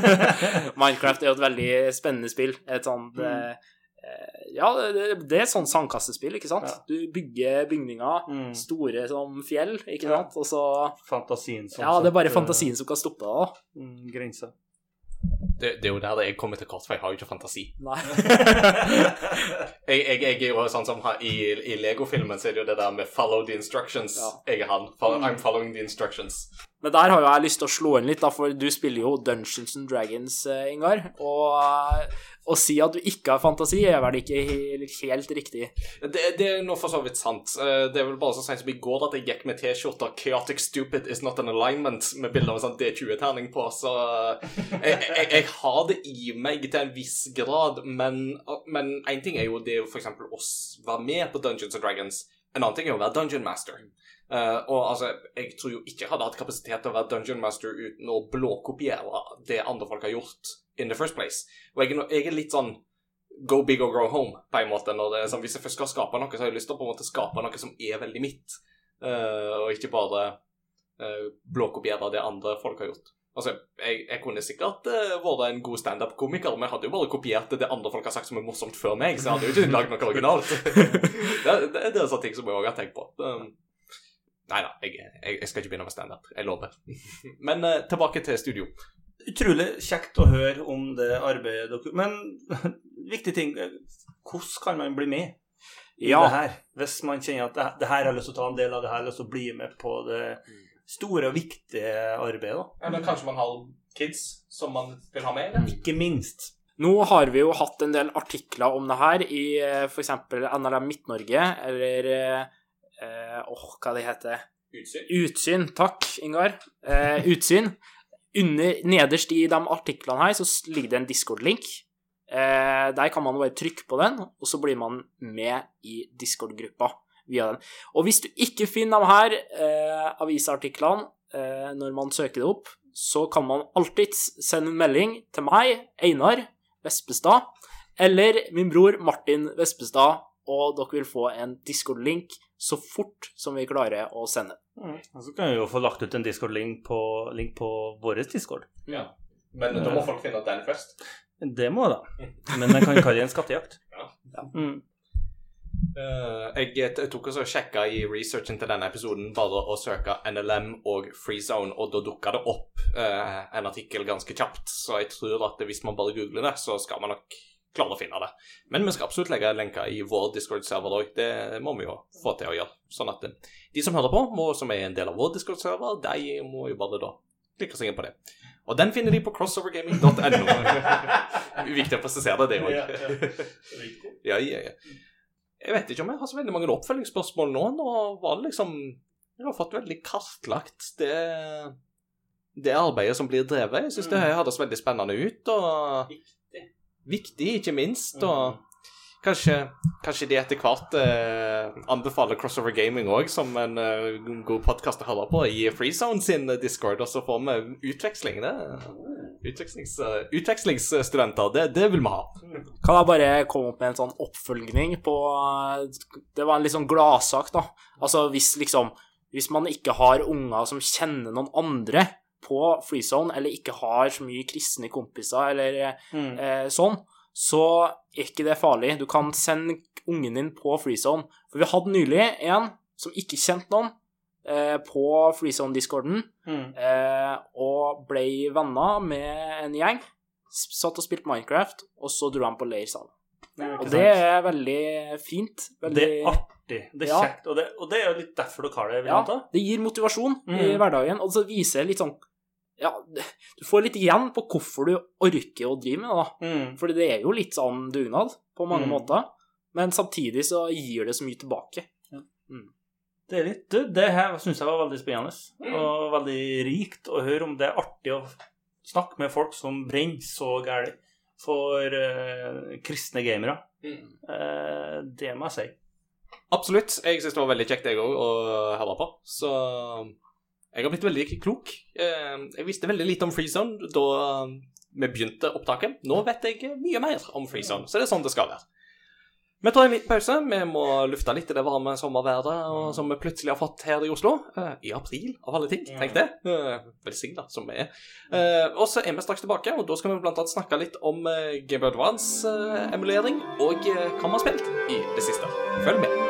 (laughs) (laughs) Minecraft er jo et veldig spennende spill. Et sånt Mm. eh, eh, Ja, det, det er sånt sandkassespill, ikke sant? Ja. Du bygger bygninger Mm. store som fjell, ikke sant? Og så Fantasien som Ja, det er bare fantasien som kan stoppe deg, da. mm, Grenser. Det, det er jo der jeg kommer til kort, for jeg har jo ikke fantasi. Nei. (laughs) Jeg, jeg, jeg er jo sånn som I, i Lego-filmen så er det jo det der med 'follow the instructions'. Ja. Jeg er han. I'm following the instructions. Men der har jo jeg lyst til å slå inn litt, da, for du spiller jo Dungeons and Dragons, eh, Ingar. Og eh, å si at du ikke har fantasi, er vel ikke helt, riktig. Det, det er nå for så vidt sant. Eh, Det er vel bare så sent som i går at jeg gikk med T-skjorta 'Chaotic Stupid is not an alignment' med bilde av en sånn D20-terning på, så jeg, jeg, jeg har det i meg til en viss grad, men én ting er jo det å eksempel oss være med på Dungeons and Dragons. En annen ting er å være Dungeon Master. Eh, og altså, jeg tror jo ikke jeg hadde hatt kapasitet til å være Dungeon Master uten å blåkopiere det andre folk har gjort in the first place. Og jeg, jeg er litt sånn go big or go home, på en måte. Når det sånn, hvis jeg først skal skape noe, så har jeg lyst til å på en måte skape noe som er veldig mitt, uh, og ikke bare uh, blåkopiere det andre folk har gjort. Altså, jeg, jeg kunne sikkert uh, vært en god standup-komiker, men jeg hadde jo bare kopiert det andre folk har sagt som er morsomt før meg, så jeg hadde jo ikke lagd noe originalt. det, (laughs) det, det er sånne ting som jeg også har tenkt på. Um, Nei da, jeg, jeg, jeg skal ikke begynne med standup. Jeg lover. (laughs) Men uh, tilbake til studio. Utrolig kjekt å høre om det arbeidet dere Men (laughs) viktig ting eh, Hvordan kan man bli med i Ja. det her? Hvis man kjenner at det, det her har lyst til å ta en del av det her, lyst til å bli med på det store og viktige arbeidet. da. Eller kanskje man har kids som man vil ha med? Eller? Ikke minst. Nå har vi jo hatt en del artikler om det her i f.eks. NLM Midt-Norge, eller eh, Åh, hva det heter Utsyn. Utsyn. Takk, Ingar. Eh, utsyn. Under, nederst i de artiklene her så ligger det en Discord-link. Eh, der kan man bare trykke på den, og så blir man med i Discord-gruppa. via den. Og hvis du ikke finner de her eh, avisartiklene eh, når man søker det opp, så kan man alltids sende en melding til meg, Einar Vespestad, eller min bror Martin Vespestad, og dere vil få en Discord-link så fort som vi klarer å sende. Mm. Og så kan vi jo få lagt ut en Discord-link på, link på vår Discord. Ja. Men da må folk finne den først. Det må da. Men den kan kalle det en skattejakt. (laughs) Ja. Mm. Uh, jeg, jeg tok også og sjekka i researchen til denne episoden bare å søke NLM og FreeZone, og da dukka det opp uh, en artikkel ganske kjapt. Så jeg tror at hvis man bare googler det, så skal man nok klare å finne det. Men vi skal absolutt legge lenker i vår Discord-server òg. Det må vi jo få til å gjøre. Sånn at eh, de som hører på, må, som er en del av vår Discord-server, de må jo bare da klikke seg inn på det. Og den finner de på crossovergaming.no. (laughs) Viktig å presisere det òg. (laughs) Ja, ja, ja. Jeg vet ikke om jeg har så veldig mange oppfølgingsspørsmål nå. Nå var det liksom Jeg har fått veldig kartlagt det, det arbeidet som blir drevet. Jeg syns det høres veldig spennende ut. Og Viktig. ikke minst. Og kanskje, kanskje de etter hvert eh, anbefaler Crossover Gaming òg som en eh, god podkast å høre på i FreeZone sin Discord, og så får vi utveksling. Det. Utvekslings, uh, utvekslingsstudenter, det, det vil vi ha. Kan jeg bare komme opp med en sånn oppfølging på Det var en litt sånn gladsak, da. Altså hvis liksom Hvis man ikke har unger som kjenner noen andre på FreeZone, eller ikke har så mye kristne kompiser, eller Mm. eh, sånn, så er ikke det farlig. Du kan sende ungen din på FreeZone. For vi hadde nylig en som ikke kjente noen, eh, på FreeZone-discorden, Mm. eh, og ble venner med en gjeng. Satt og spilte Minecraft, og så dro han på leir sammen. Og det er veldig fint. Veldig, Det er artig. Det er Ja. kjekt. Og det, og det er jo litt derfor dere har det, vil ja, det gir motivasjon i Mm. hverdagen, og så viser litt sånn Ja, du får litt igjen på hvorfor du orker å drive med det, da. Mm. Fordi det er jo litt sånn dugnad på mange Mm. måter, men samtidig så gir det så mye tilbake. Det er litt du, Det her syns jeg var veldig spennende og veldig rikt å høre om. Det er artig å snakke med folk som brenner så gærent for uh, kristne gamere. Uh, det må jeg si. Absolutt. Jeg syns det var veldig kjekt, jeg òg, å høre på. Så jeg har blitt veldig klok. Eh, Jeg visste veldig lite om FreeZone da vi begynte opptaket. Nå vet jeg mye mer om FreeZone, så det er sånn det skal være. Vi tar en liten pause. Vi må lufte litt i det varme sommerværet som vi plutselig har fått her i Oslo. eh, I april, av alle ting. Tenk det. Uh, Velsigna som vi er. Eh, og så er vi straks tilbake, og da skal vi annet snakke litt om Game Boy Advance-emulering og eh, hva vi har spilt i det siste. Følg med.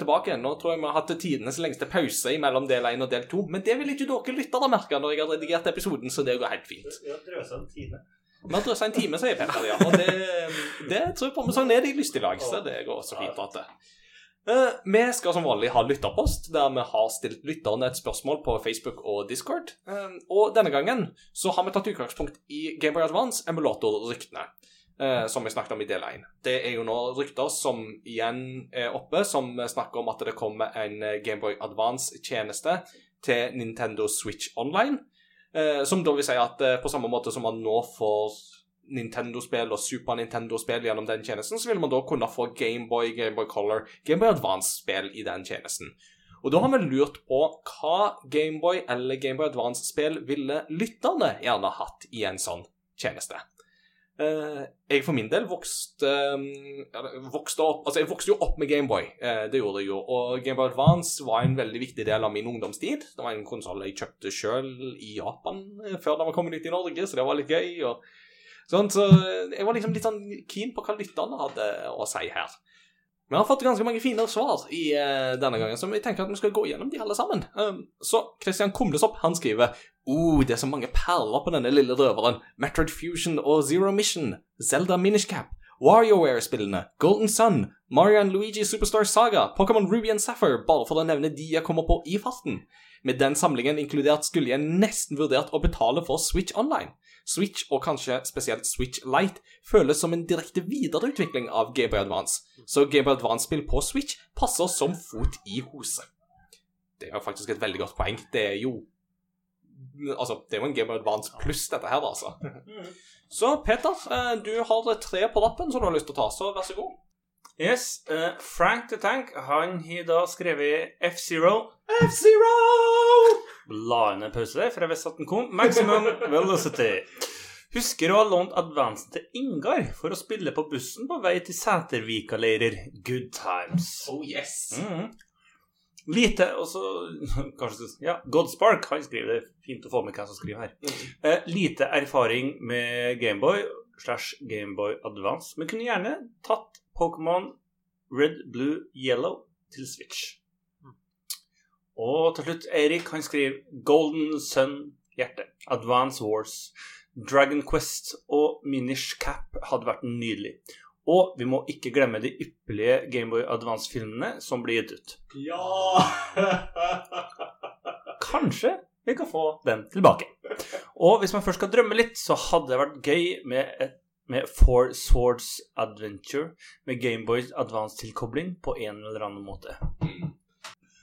Vi tilbake. Nå tror jeg vi har hatt tidenes lengste pause mellom del 1 og del 2. Men det vil ikke dere lyttere merke når jeg har redigert episoden, så det går helt fint. Ja, drøsa en time. Vi har drøsa en time, sier Petter, ja. Og det, det tror jeg på vi sånn er de lystig lag, så det går også fint. At det. Eh, vi skal som vanlig ha lytterpost, der vi har stilt lytterne et spørsmål på Facebook og Discord. Eh, og denne gangen så har vi tatt utgangspunkt i Gameboy Advance emulator-ryktene. Eh, som vi snakket om i del 1. Det er jo nå rykter som igjen er oppe, som snakker om at det kommer en eh, Gameboy Advance-tjeneste til Nintendo Switch Online. Eh, som da vil si at eh, på samme måte som man nå får Nintendo-spill og Super Nintendo-spill gjennom den tjenesten, så vil man da kunne få Gameboy, Gameboy Color, Gameboy Advance-spill i den tjenesten. Og da har vi lurt på hva Gameboy eller Gameboy Advance-spill ville lytterne gjerne hatt i en sånn tjeneste. Eh, jeg for min del vokste, um, vokste opp Altså, jeg vokste jo opp med Gameboy. Uh, det gjorde jeg jo. Og Gameboy Advance var en veldig viktig del av min ungdomstid. Det var en konsoll jeg kjøpte sjøl i Japan eh, før den var kommet ut i Norge, så det var litt gøy. og Sånn, så jeg var liksom litt sånn keen på hva lytterne hadde å si her. Vi har fått ganske mange fine svar i uh, denne gangen, så vi tenker at vi skal gå gjennom de alle sammen. Um, så Christian Kumlesopp han skriver oh, det er så mange perler på denne lille røveren. Metroid Fusion og Zero Mission, Zelda Minish Cap, WarioWare-spillene, Golden Sun, Mario Luigi Superstar Saga, Pokémon Ruby and Sapphire, bare for å nevne de jeg kommer på i farten. Med den samlingen inkludert skulle jeg nesten vurdert å betale for Switch Online. Switch, og kanskje spesielt Switch Lite, føles som en direkte videreutvikling av Gameboy Advance, så Gameboy Advance-spill på Switch passer som fot i hose. Det er jo faktisk et veldig godt poeng. Det er jo Altså, det er jo en Gameboy Advance pluss, dette her, altså. (laughs) Så Peter, eh, du har tre på lappen som du har lyst til å ta, så vær så god. Yes, Uh, Frank the Tank han har da skrevet F-Zero. F-Zero! La inn en pause der, for jeg visste at den kom. Maximum Velocity. Husker å ha lånt advancen til Ingar for å spille på bussen på vei til Sætervika-leirer. Good times. Oh yes. Mhm. Lite Og så (laughs) kanskje, Ja, Godspark han skriver det. Fint å få med hvem som skriver her. Eh, lite erfaring med Gameboy slash Gameboy Advance, men kunne gjerne tatt Pokémon Red, Blue, Yellow til Switch. Og til slutt, Eirik han skriver Golden Sun Hjerte, Advance Wars, Dragon Quest og Minish Cap hadde vært nydelig. Og vi må ikke glemme de ypperlige Gameboy Advance-filmene som blir gitt ut. Ja! (laughs) Kanskje vi kan få den tilbake. Og hvis man først skal drømme litt, så hadde det vært gøy med, et, med Four Swords Adventure med Gameboy Advance-tilkobling på en eller annen måte.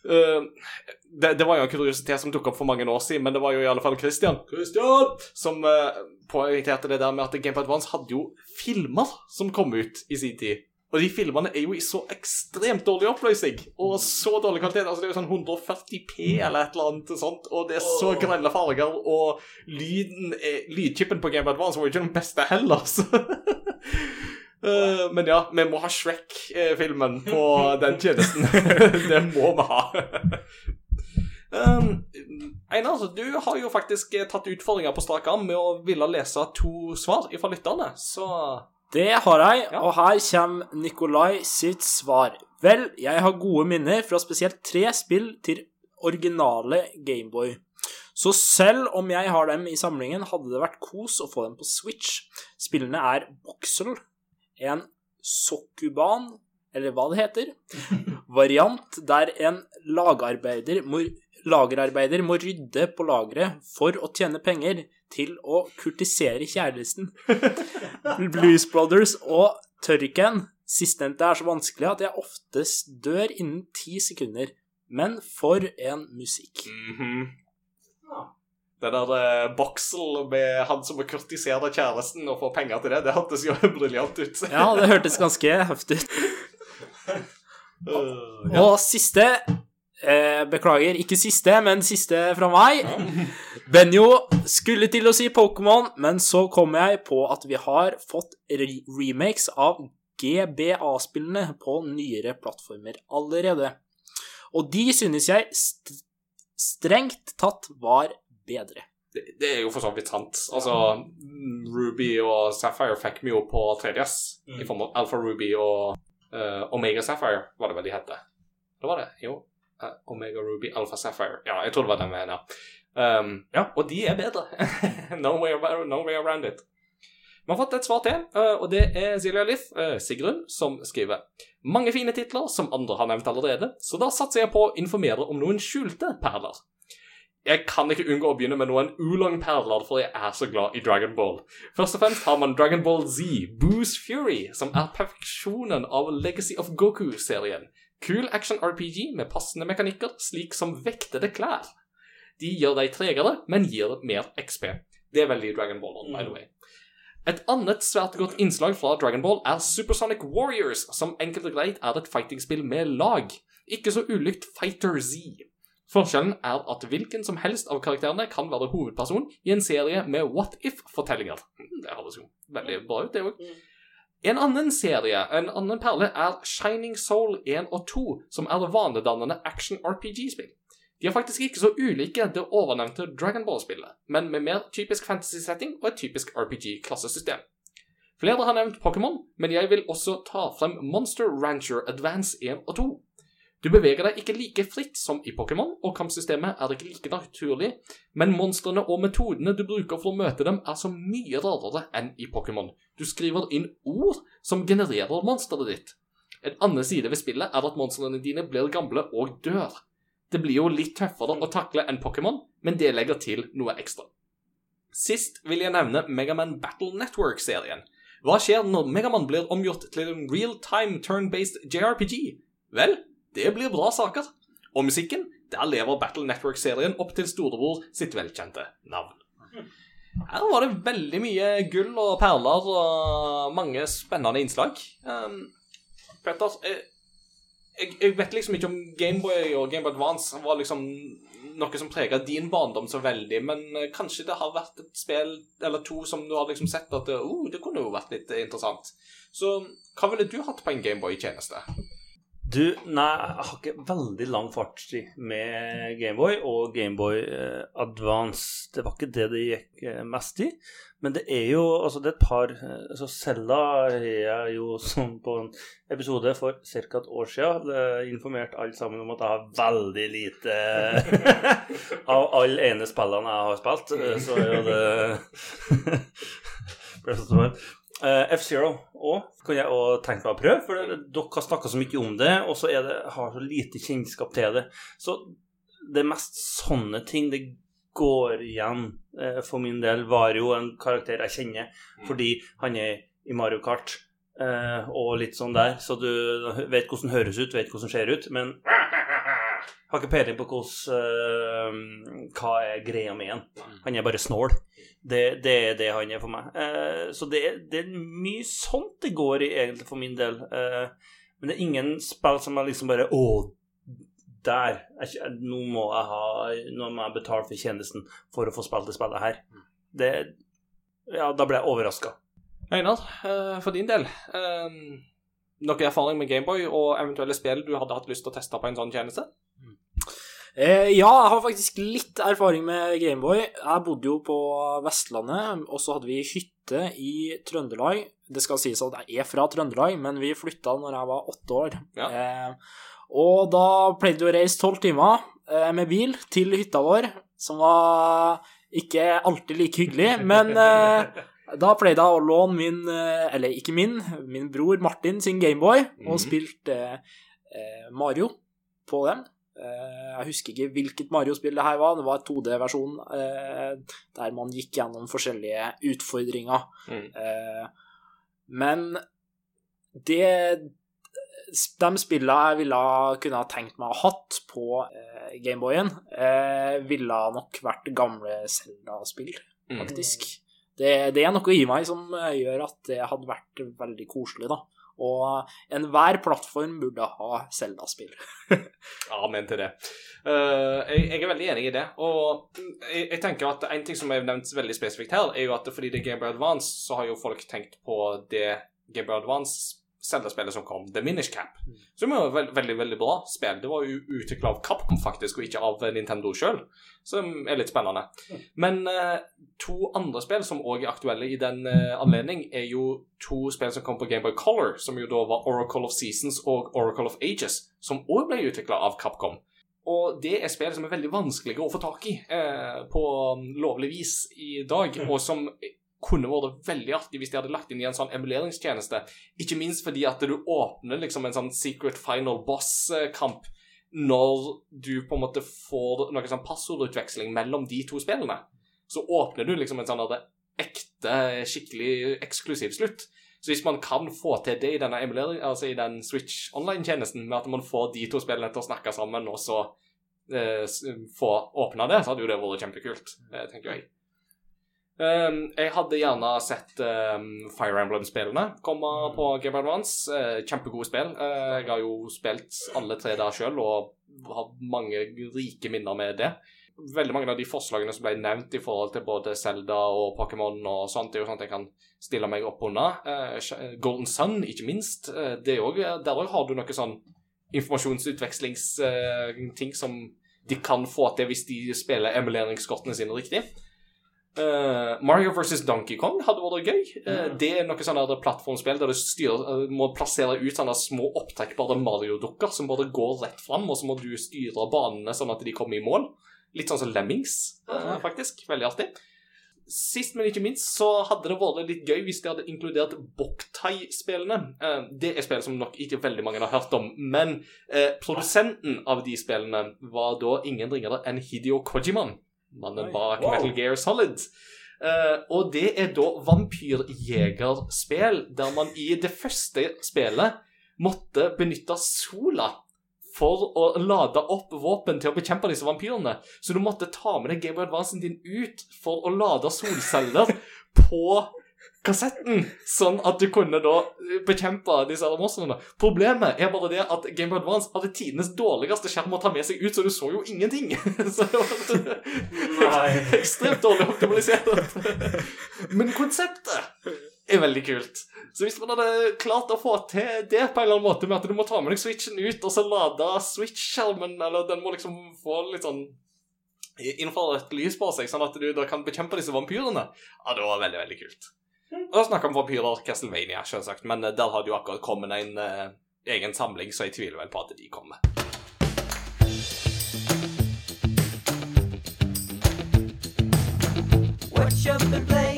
Eh, det, det var jo en kuriositet som dukket opp for mange år siden, men det var jo i alle fall Christian Christian som uh, poengterte det der med at Game of Advance hadde jo filmer som kom ut i sin tid. Og de filmene er jo i så ekstremt dårlig oppløsning og så dårlig kvalitet. Altså Det er jo sånn 140P eller et eller annet sånt, og det er så grelle farger, og lyden er, lydchipen på Game of Advance var jo ikke den beste heller, (laughs) Eh, men ja, vi må ha Shrek-filmen på (laughs) den tjenesten. (laughs) det må vi ha. Um, Einar, du har jo faktisk tatt utfordringer på strak arm med å ville lese to svar fra lytterne, så Det har jeg, Ja. og her kommer Nikolai sitt svar. Vel, jeg har gode minner fra spesielt tre spill til originale Gameboy. Så selv om jeg har dem i samlingen, hadde det vært kos å få dem på Switch. Spillene er Boxel, en sokkuban, eller hva det heter, variant der en lagarbeider må, lagerarbeider må rydde på lageret for å tjene penger til å kurtisere kjæresten. (laughs) Blues Brothers og Turrican. Sistnevnte er så vanskelig at jeg oftest dør innen ti sekunder. Men for en musikk. Mhm. Det der uh, Boxel med han som må kurtisere kjæresten og få penger til det, det hørtes jo (laughs) briljant ut. Ja, det hørtes ganske heftig ut. (laughs) Uh, Og siste eh, Beklager, ikke siste, men siste fra meg. Benjo skulle til å si Pokémon, men så kom jeg på at vi har fått re remakes av GBA-spillene på nyere plattformer allerede. Og de synes jeg st strengt tatt var bedre. det, det er jo for så vidt sant. Altså, Ruby og Sapphire fikk vi jo på 3DS i form av Alpha Ruby og uh, Omega Sapphire, var det vel de het. Det var det, jo. Uh, Omega Ruby, Alpha Sapphire. Ja, jeg tror det var den veien, ja. Um, ja, og de er bedre. (laughs) no, way around, no way around it. Vi har fått et svar til, eh, og det er Silja Lith, Sigrun, som skriver Mange fine titler som andre har nevnt allerede, så da satser jeg på å informere om noen skjulte perler. Jeg kan ikke unngå å begynne med noen ulongperler, for jeg er så glad i Dragon Ball. Først og fremst har man Dragon Ball Z, Boo's Fury, som er perfeksjonen av Legacy of Goku-serien. Kul action-RPG med passende mekanikker, slik som vektede klær. De gjør deg tregere, men gir mer XP. Det er veldig Dragon Ball, by the way. Et annet svært godt innslag fra Dragon Ball er Supersonic Warriors, som enkelt og greit er et fightingspill med lag. Ikke så ulikt Fighter Z. Forskjellen er at hvilken som helst av karakterene kan være hovedperson i en serie med what if-fortellinger. Hmm, Det høres jo veldig bra ut, det òg. En annen serie, en annen perle, er Shining Soul 1 og 2, som er vanedannende action-RPG-spill. De er faktisk ikke så ulike det overnevnte Dragon Ball-spillet, men med mer typisk fantasy-setting og et typisk RPG-klassesystem. Flere har nevnt Pokémon, men jeg vil også ta frem Monster Rancher Advance 1 og 2. Du beveger deg ikke like fritt som i Pokémon, og kampsystemet er ikke like naturlig, men monstrene og metodene du bruker for å møte dem, er så mye rarere enn i Pokémon. Du skriver inn ord som genererer monsteret ditt. En annen side ved spillet er at monstrene dine blir gamle og dør. Det blir jo litt tøffere å takle enn Pokémon, men det legger til noe ekstra. Sist vil jeg nevne Megaman Battle Network-serien. Hva skjer når Megaman blir omgjort til en real-time turn-based JRPG? Vel, det blir bra saker. Og musikken? Der lever Battle Network-serien opp til storebror sitt velkjente navn. Her var det veldig mye gull og perler og mange spennende innslag. Um, Petter, jeg, jeg, jeg vet liksom ikke om Gameboy og Gameboy Advance var liksom noe som preget din barndom så veldig, men eh, kanskje det har vært et spill eller to som du har liksom sett at oh, det kunne jo vært litt interessant. Så hva ville du hatt på en Gameboy-tjeneste? Du, nei, jeg har ikke veldig lang fartstid med Gameboy og Gameboy eh, Advance. Det var ikke det det gikk eh, mest i. Men det er jo altså det er et par eh, Så Selda har jeg jo sånn på en episode for ca. et år siden informert alle sammen om at jeg har veldig lite (laughs) av alle ene spillene jeg har spilt. Så er jo det (laughs) (laughs) Uh, F-Zero òg kan jeg også tenke meg å prøve, for dere har snakka så mye om det, og så er det, har så lite kjennskap til det. Så det er mest sånne ting det går igjen uh, for min del. Vario en karakter jeg kjenner fordi han er i Mario Kart uh, og litt sånn der, så du vet hvordan høres ut, vet hvordan ser ut, men har ikke peiling på hvordan, uh, hva er greia med han. Han er bare snål. Det, det er det han er for meg. Uh, så det, det er mye sånt det går i, egentlig, for min del. Uh, men det er ingen spill som er liksom bare Å, der! Jeg, nå, må jeg ha, nå må jeg betale for tjenesten for å få spilt det spillet her. Det, ja, da ble jeg overraska. Einar, for din del Noe erfaring med Gameboy og eventuelle spill du hadde hatt lyst til å teste på en sånn tjeneste? Eh, ja, jeg har faktisk litt erfaring med Gameboy. Jeg bodde jo på Vestlandet, og så hadde vi hytte i Trøndelag. Det skal sies at jeg er fra Trøndelag, men vi flytta når jeg var åtte år. Ja. Eh, og da pleide vi å reise tolv timer eh, med bil til hytta vår, som var ikke alltid like hyggelig, men eh, da pleide jeg å låne min, eh, eller ikke min, min bror Martin sin Gameboy, og Mhm. spilte eh, Mario på den. Eh, Jeg husker ikke hvilket Mario-spill det her var. Det var 2D-versjon eh, der man gikk gjennom forskjellige utfordringer. Mm. Eh, men det De spillene jeg ville kunne ha tenkt meg å ha hatt på eh, Gameboyen, eh, ville nok vært gamle Zelda-spill, Mm. faktisk. Det, det er noe i meg som gjør at det hadde vært veldig koselig, da. Og enhver plattform burde ha Zelda-spill. (laughs) Amen til det. Uh, jeg, jeg er veldig enig i det. Og jeg, jeg tenker at en ting som er nevnt veldig spesifikt her, er jo at fordi det er Game Boy Advance, så har jo folk tenkt på det Game Boy Advance Zelda-spillet som kom, The Minish Cap. Som er jo veld, veldig veldig bra spill. Det var jo utvikla av Capcom, faktisk, og ikke av Nintendo sjøl. Som er litt spennende. Men uh, to andre spill som òg er aktuelle i den uh, anledning, er jo to spill som kom på Gameboy Color, som jo da var Oracle of Seasons og Oracle of Ages, som òg ble utvikla av Capcom. Og det er spill som er veldig vanskelige å få tak i eh, på um, lovlig vis i dag, og som kunne vært veldig artig hvis de hadde lagt inn i en sånn emuleringstjeneste. Ikke minst fordi at du åpner liksom en sånn secret final boss-kamp når du på en måte får noe sånn passordutveksling mellom de to spillene. Så åpner du liksom en sånn ekte, skikkelig eksklusiv slutt. Så hvis man kan få til det i denne emulering, altså i den Switch online-tjenesten, med at man får de to spillene til å snakke sammen, og så eh, få åpna det, så hadde jo det vært kjempekult, eh, tenker jeg. Um, jeg hadde gjerne sett um, Fire Emblem-spillene komme på Game Advance. Uh, kjempegode spill. Uh, jeg har jo spilt alle tre der sjøl og har mange rike minner med det. Veldig mange av de forslagene som ble nevnt i forhold til både Zelda og Pokémon og sånt, det er jo sånt jeg kan stille meg opp under. Uh, Golden Sun, ikke minst. Det òg. der òg har du noe sånn informasjonsutvekslingsting som de kan få til hvis de spiller emuleringskortene sine riktig. Eh, Mario vs. Donkey Kong hadde vært gøy. Eh, det er noe sånn plattformspill der du styrer, eh, må plassere ut sånne små opptrekkbare Mario-dukker som bare går rett fram, og så må du styre banene sånn at de kommer i mål. Litt sånn som Lemmings, eh, faktisk. Veldig artig. Sist, men ikke minst, så hadde det vært litt gøy hvis de hadde inkludert Boktai-spillene. Det er spill som nok ikke veldig mange har hørt om, men produsenten av de spillene var da ingen ringere enn Hidio Kojiman, mannen bak Wow. Metal Gear Solid. Uh, og det er da vampyrjegerspill, der man i det første spillet måtte benytte sola for å lade opp våpen til å bekjempe disse vampyrene. Så du måtte ta med deg Game Boy Advancen din ut for å lade solceller (laughs) på kassetten, sånn at du kunne da bekjempe disse monstrene. Problemet er bare det at Game Boy Advance hadde tidenes dårligste skjerm å ta med seg ut, så du så jo ingenting. (laughs) så det var (laughs) Nei. ekstremt dårlig optimalisert. Men konseptet er veldig kult. Så hvis man hadde klart å få til det på en eller annen måte med at du må ta med deg switchen ut, og så lade switch-skjermen, eller den må liksom få litt sånn infrarødt lys på seg, sånn at du da kan bekjempe disse vampyrene, ja, det var veldig, veldig kult. Og snakk om vampyrer Castlevania, selvsagt, men der der hadde jo akkurat kommet en uh, egen samling, så jeg tviler vel på at de kommer. What you been playing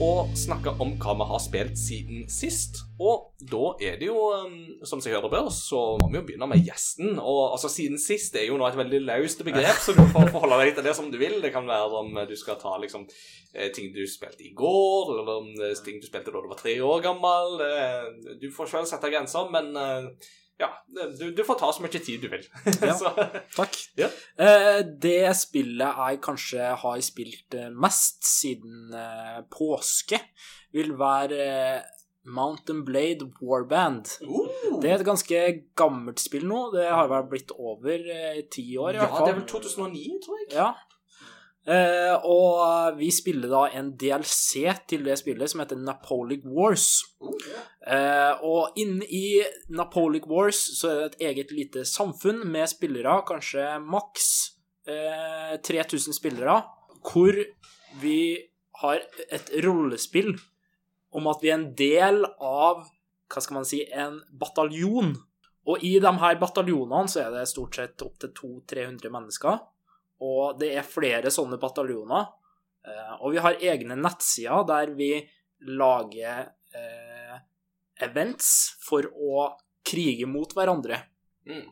å snakke om hva vi har spilt siden sist. Og da er det jo, um, som seg hører bør, så må vi jo begynne med gjesten. Og altså, siden sist er jo nå et veldig løst begrep, så du får forholde deg til det som du vil. Det kan være om du skal ta liksom eh, ting du spilte i går, eller om er ting du spilte da du var tre år gammel. Eh, Du får selv sette grenser, men eh, ja, du, du får ta så mye tid du vil. (laughs) Ja. så, Takk. Ja. Eh, det spillet jeg kanskje har spilt eh, mest siden eh, påske, vil være Mountain Blade Warband. uh, Det er et ganske gammelt spill nå. Det har vel blitt over ti år, i ja, hvert fall. det er vel 2009, tror jeg. Ja. Eh, og vi spiller da en DLC til det spillet som heter Napoleon Wars. Eh, og inne i Napoleon Wars så er det et eget lite samfunn med spillere, kanskje maks eh, 3000 spillere, hvor vi har et rollespill om at vi er en del av hva skal man si, en bataljon. Og i de her bataljonene så er det stort sett opptil 200-300 mennesker. Og det er flere sånne bataljoner. Eh, og vi har egne nettsider der vi lager eh, events for å krige mot hverandre. Mm.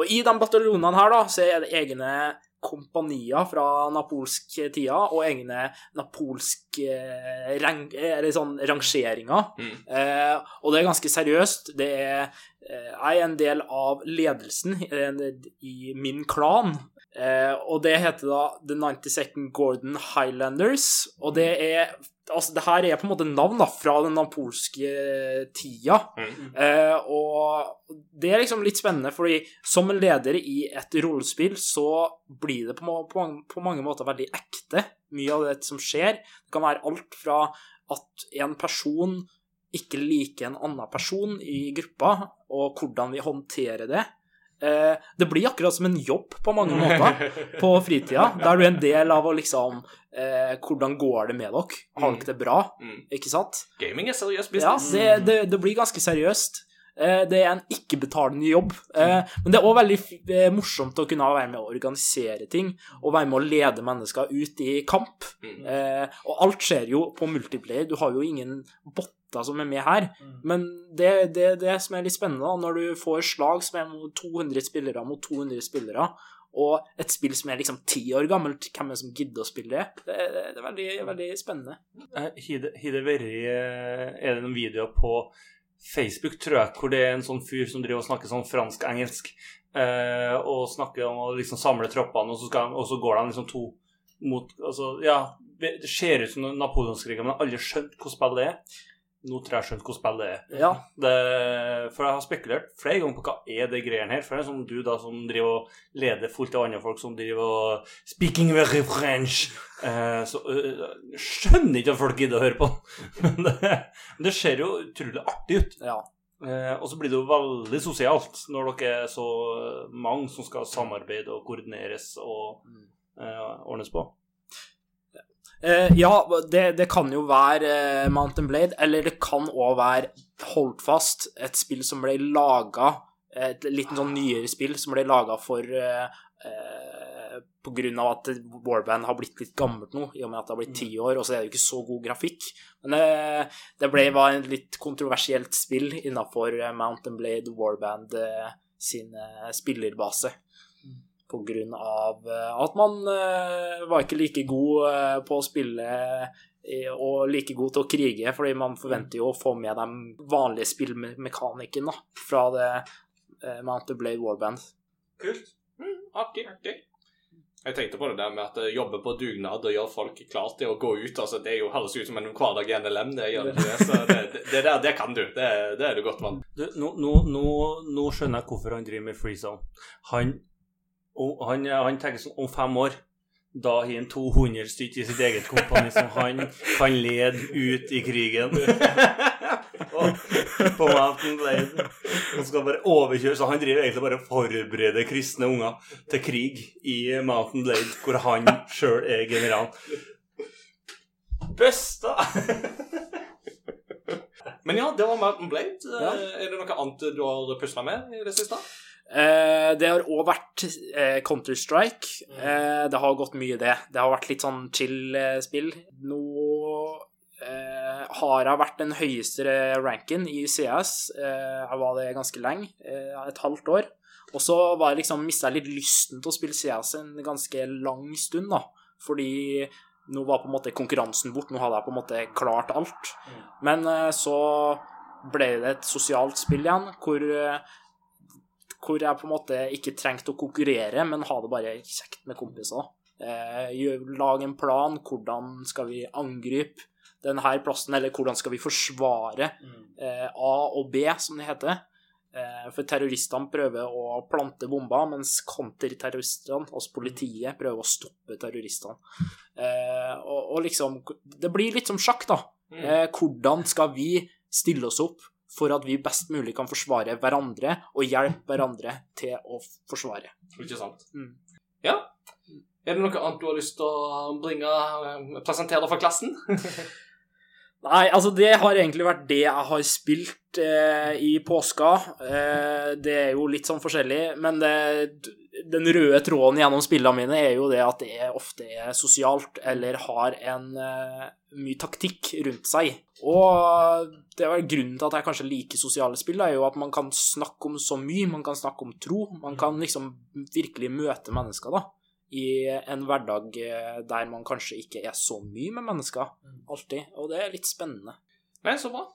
Og i de bataljonene her, da, så er det egne kompanier fra napolsk tida, og egne napolsk eh, rang, eller sånn rangeringer. Mm. Eh, og det er ganske seriøst. Det er eh, Jeg er en del av ledelsen i, i min klan. Eh, og det heter da The 92nd Gordon Highlanders. Og det er Altså, det her er på en måte navn da, fra den napolske tida. Mm. Eh, og det er liksom litt spennende, fordi som en leder i et rollespill, så blir det på, på, på mange måter veldig ekte, mye av det som skjer. Det kan være alt fra at en person ikke liker en annen person i gruppa, og hvordan vi håndterer det. Eh, det blir akkurat som en jobb på mange måter på fritida, der du er en del av å liksom eh, Hvordan går det med dere? Har dere det bra? Mm. Ikke sant? Gaming er seriøs Ja, det, det, det blir ganske seriøst. Eh, Det er en ikke-betalende jobb. Eh, Men det er òg veldig eh, morsomt å kunne være med å organisere ting, og være med å lede mennesker ut i kamp. Mm. Eh, Og alt skjer jo på multiplayer. Du har jo ingen botter som er med her. Men det, det, det som er litt spennende, når du får slag som er mot 200 spillere mot 200 spillere, og et spill som er liksom ti år gammelt, hvem er det som gidder å spille det? Det, det er veldig, veldig spennende. Har det vært Er det noen videoer på Facebook, tror jeg, hvor det er en sånn fyr som driver og snakker sånn fransk-engelsk, eh, og snakker om å liksom samle troppene, og og så går de liksom to mot Altså, ja, det ser ut som napoleonskrigen, men har aldri skjønt hvordan spillet er. Nå tror jeg skjønt hvilket spill det er. Ja. Det, for jeg har spekulert flere ganger på hva er det greiene her. For det er sånn du da som driver og leder fullt av andre folk som driver og Speaking very French. Eh, så uh, skjønner ikke at folk gidder å høre på. (laughs) Men det, det ser jo utrolig artig ut. ja. Eh, og så blir det jo veldig sosialt når dere er så mange som skal samarbeide og koordineres og eh, ordnes på. Eh, ja, det, det kan jo være uh, Mountain Blade, eller det kan òg være Holdfast, et spill som ble laga Et litt sånn nyere spill som ble laga for uh, På grunn av at Warband har blitt litt gammelt nå, i og med at det har blitt ti år, og så er det jo ikke så god grafikk. Men det ble, var et litt kontroversielt spill innafor Mountain Blade Warband sin spillerbase på grunn av eh, at man eh, var ikke like god eh, på å spille og like god til å krige, fordi man forventer jo å få med de vanlige spillmekanikene da, fra det eh, Mounted Blade Warband. Kult. Mm, artig, artig. Jeg tenkte på det der med at jobbe på dugnad og gjøre folk klare til å gå ut. altså Det er jo høres ut som en hverdag i NLM, det gjør det. Så det, det, det der, det kan du. Det, det er du godt vant Du, nå, nå, nå, nå skjønner jeg hvorfor han driver med freezone. Han, og han, han tenker sånn om fem år da har han 200 stykker i sitt eget kompani som han kan lede ut i krigen. (laughs) På Mountain Blade. Han skal bare overkjøre, så han driver egentlig bare og forbereder kristne unger til krig i Mountain Blade, hvor han sjøl er general. Busta! (laughs) Men ja, det var Mountain Blade. Ja. Er det noe annet du har pusla med i det siste? Eh, det har òg vært eh, Counter-Strike. Eh, det har gått mye det. Det har vært litt sånn chill-spill. Nå har jeg vært den høyeste ranken i CS. Jeg var det ganske lenge, et halvt år. Og så var jeg liksom, mista jeg litt lysten til å spille CS en ganske lang stund, da. Fordi nå var på en måte konkurransen bort. Nå hadde jeg på en måte klart alt. Men eh, så ble det et sosialt spill igjen, hvor hvor jeg på en måte ikke trengte å konkurrere, men ha det bare kjekt med kompiser. Eh, lag en plan. Hvordan skal vi angripe denne plassen, eller hvordan skal vi forsvare eh, A og B, som det heter. Eh, for terroristene prøver å plante bomber, mens konterterroristene, altså politiet, prøver å stoppe terroristene. Eh, og, og liksom Det blir litt som sjakk, da. Eh, hvordan skal vi stille oss opp for at vi best mulig kan forsvare hverandre, og hjelpe hverandre til å forsvare? Ikke sant? Mm. Ja. Er det noe annet du har lyst til å bringe, eh, presentere for klassen? (laughs) Nei, altså det har egentlig vært det jeg har spilt eh, i påska. Eh, det er jo litt sånn forskjellig, men det, den røde tråden gjennom spillene mine er jo det at det ofte er sosialt, eller har en uh, mye taktikk rundt seg. Og det er vel grunnen til at jeg kanskje liker sosiale spill, er jo at man kan snakke om så mye, man kan snakke om tro, man kan liksom virkelig møte mennesker, da. I en hverdag eh, der man kanskje ikke er så mye med mennesker alltid, og det er litt spennende. Men så bra.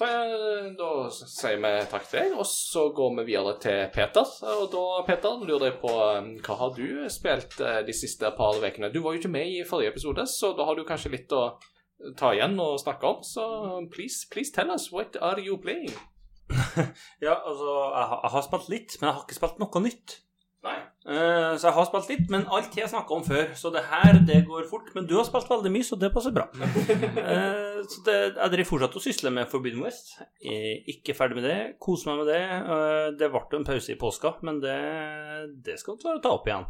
Da, sier vi takk til deg, og så går vi videre til Peter. Og da, Peter, lurer jeg på eh, hva har du spilt eh, de siste par ukene? Du var jo ikke med i forrige episode, så da har du kanskje litt å ta igjen og snakke om. Så please, please tell us, what are you playing? (laughs) Ja, altså, jeg, har- jeg har spilt litt, men jeg har ikke spilt noe nytt. Nei. Eh, så jeg har spilt litt, men alt jeg snakka om før. Så det her, det går fort. Men du har spilt veldig mye, så det passer bra. (laughs) Eh, så det, jeg driver fortsatt og sysler med Forbidden West. Jeg er ikke ferdig med det. Koser meg med det. Eh, det ble en pause i påska, men det, det skal vi klare å ta opp igjen.